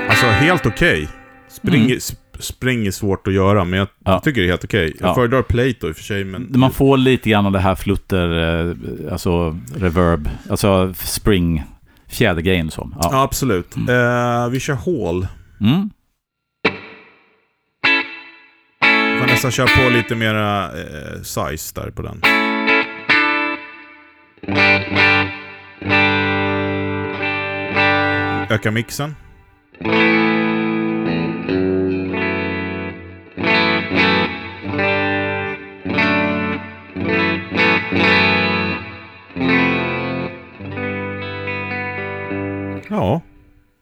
Alltså helt okej. Spring, Mm. Sp- spring är svårt att göra, men jag Ja. tycker det är helt okej. Jag Ja. föredrar plate då i och för sig, men... Man får lite grann av det här flutter, eh, alltså reverb, alltså spring, fjädergrejen så. Ja, Ja. absolut. Eh, vi kör Hall. Mm. Får nästan köra på lite mera eh, size där på den. Öka mixen. Ja,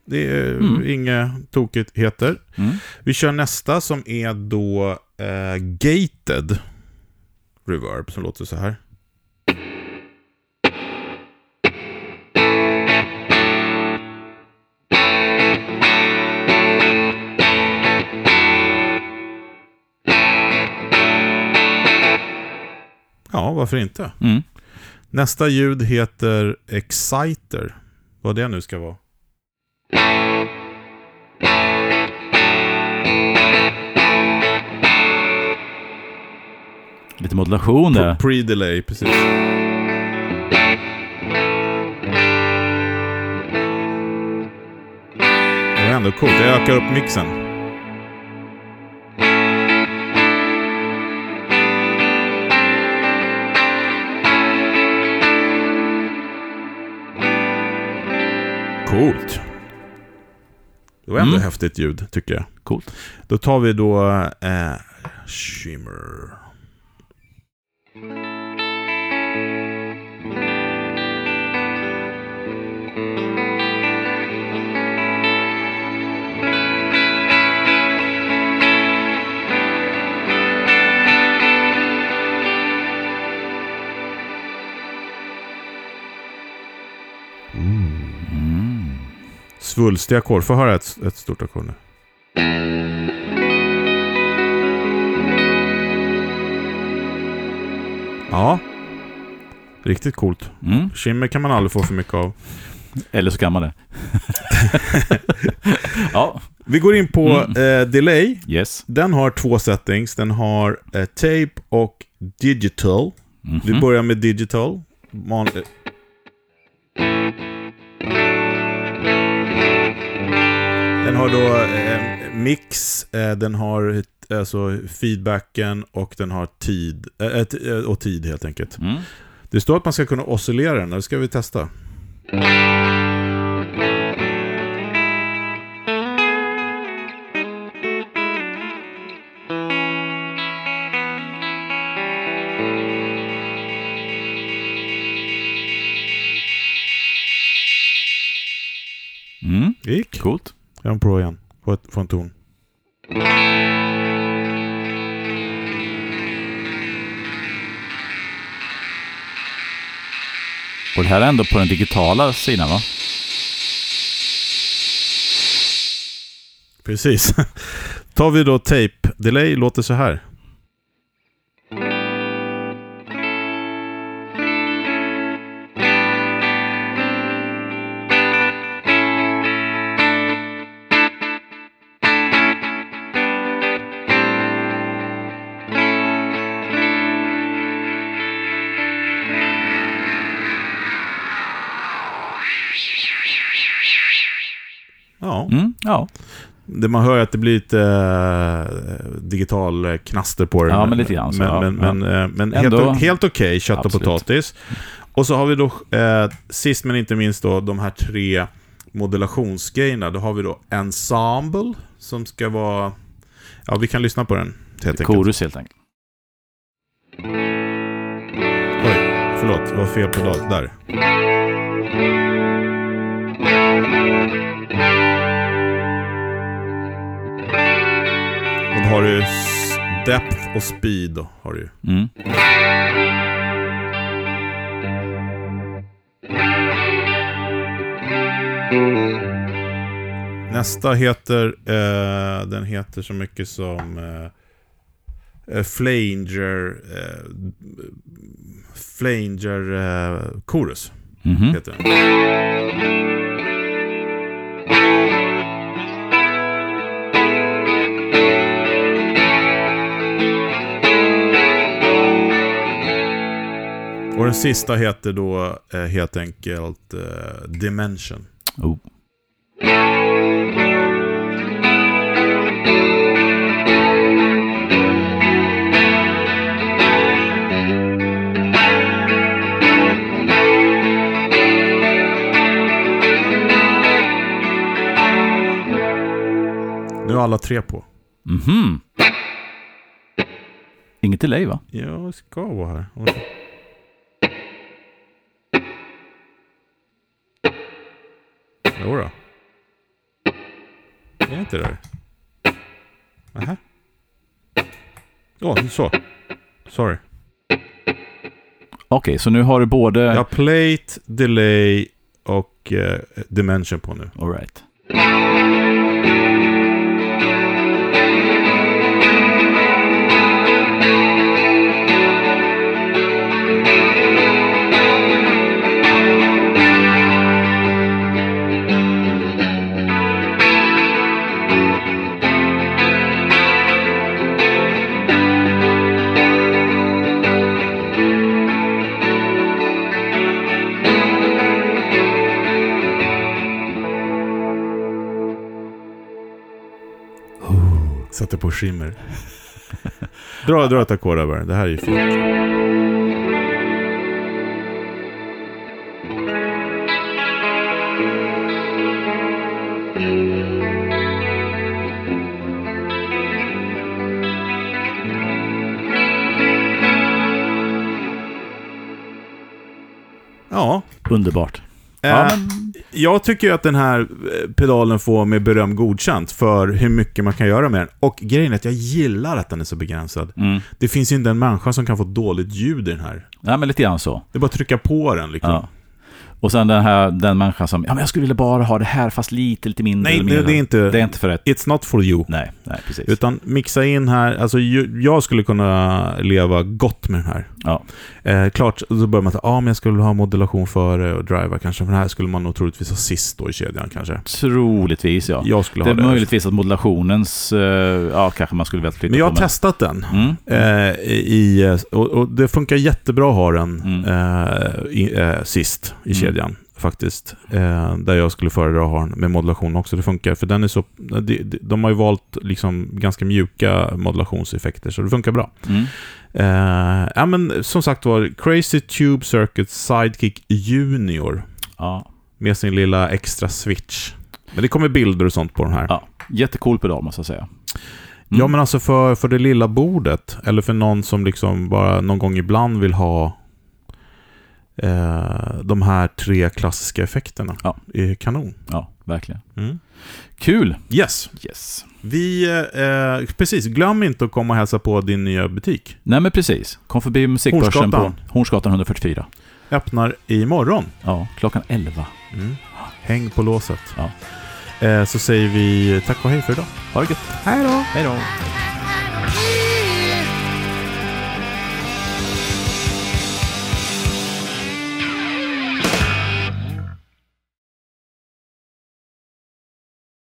det är Mm. inga tokigheter. Mm. Vi kör nästa som är då eh, gated reverb som låter så här. Ja, varför inte? Mm. Nästa ljud heter Exciter. Vad det nu ska vara. Lite modulation där. Pre-delay, precis. Det var ändå coolt. Jag ökar upp mixen. Coolt. Det var ändå Mm. häftigt ljud, tycker jag. Coolt. Då tar vi då eh, Shimmer. Svulstiga ackord. Få höra ett, ett stort ackord nu. Ja. Riktigt coolt. Mm. Shimmer kan man aldrig få för mycket av. Eller så kan man det. <laughs> ja, Vi går in på Mm. eh, delay. yes. Den har två settings. Den har eh, tape och digital. Mhm. Vi börjar med digital. Man, den har då eh, mix, eh, den har alltså feedbacken och den har tid, eh, eh, och tid helt enkelt. Mm. Det står att man ska kunna oscillera den, det ska vi testa. Mm. Prova igen. Få en ton. Och det här är ändå på den digitala sidan va? Precis. <laughs> Tar vi då tape delay, låter så här. Ja, Det man hör är att det blir lite eh, digital eh, knaster på det. Ja, men lite grann så, Men, ja. men, Ja. men, eh, men Ändå- helt, helt okej kött och Absolut. potatis. Och så har vi då, eh, sist men inte minst då, de här tre modulationsgrejerna. Då har vi då Ensemble, som ska vara... Ja, vi kan lyssna på den, helt korus helt enkelt. Oj, förlåt, det var fel pedal. Där. Har du depth och speed. Har du. Mm. Nästa heter, eh, den heter så mycket som eh, eh, Flanger, eh, Flanger eh, Chorus. Mhm. Heter den. Den sista heter då eh, helt enkelt eh, Dimension. Oh. Nu är alla tre på. Mhm. Inget delay va? Ja, det ska vara här. Jodå. Är det inte det? Nähä. Åh, så. Sorry. Okej, så nu har du både... Jag har plate, delay och eh, dimension på nu. All right. Sätter på skimmer. dra, dra ett ackord över. Det här är ju fint. Ja, Underbart. eh, Ja, men, jag tycker att den här eh, pedalen får med beröm godkänt för hur mycket man kan göra med den. Och grejen är att jag gillar att den är så begränsad. mm. Det finns ju inte en människa som kan få dåligt ljud i den här. ja, men lite grann så. Det är bara att trycka på den liksom. Ja. Och sen den här, den människan som, ja men jag skulle vilja bara ha det här fast lite, lite mindre. Nej, mindre. det är inte... Det är inte för rätt. It's not for you. Nej, nej, precis. Utan mixa in här, alltså jag skulle kunna leva gott med den här. Ja. Eh, klart, då börjar man säga, ja men jag skulle ha modulation före och driver kanske, för den här skulle man nog troligtvis ha sist då i kedjan kanske. Troligtvis ja. Jag skulle Det är ha det. möjligtvis att modulationens, eh, ja kanske man skulle vilja flytta Men jag har på. testat den. Mm. Eh, i, och, och det funkar jättebra att ha den Mm. eh, i, eh, sist i Mm. kedjan. Faktiskt. Eh, där jag skulle föredra att ha den med modulation också. Det funkar. För den är så... De, de, de har ju valt liksom ganska mjuka modulationseffekter. Så det funkar bra. Mm. Eh, ja men som sagt var, Crazy Tube Circuit Sidekick Junior. Ja. Med sin lilla extra switch. Men det kommer bilder och sånt på den här. ja. Jättecool pedal måste jag säga. Mm. Ja, men alltså för, för det lilla bordet, eller för någon som liksom bara någon gång ibland vill ha eh, de här tre klassiska effekterna. Ja. är kanon. Ja, verkligen. Mm. Kul! Yes. Yes. Vi, eh, precis, glöm inte att komma och hälsa på din nya butik. Nej men precis. Kom förbi musikbörsen på Hornsgatan. Hornsgatan 144. Öppnar imorgon. Ja, klockan 11. Mm. Häng på låset. Ja. Eh, så säger vi tack och hej för idag. Ha det gött. Hej då! Hej då!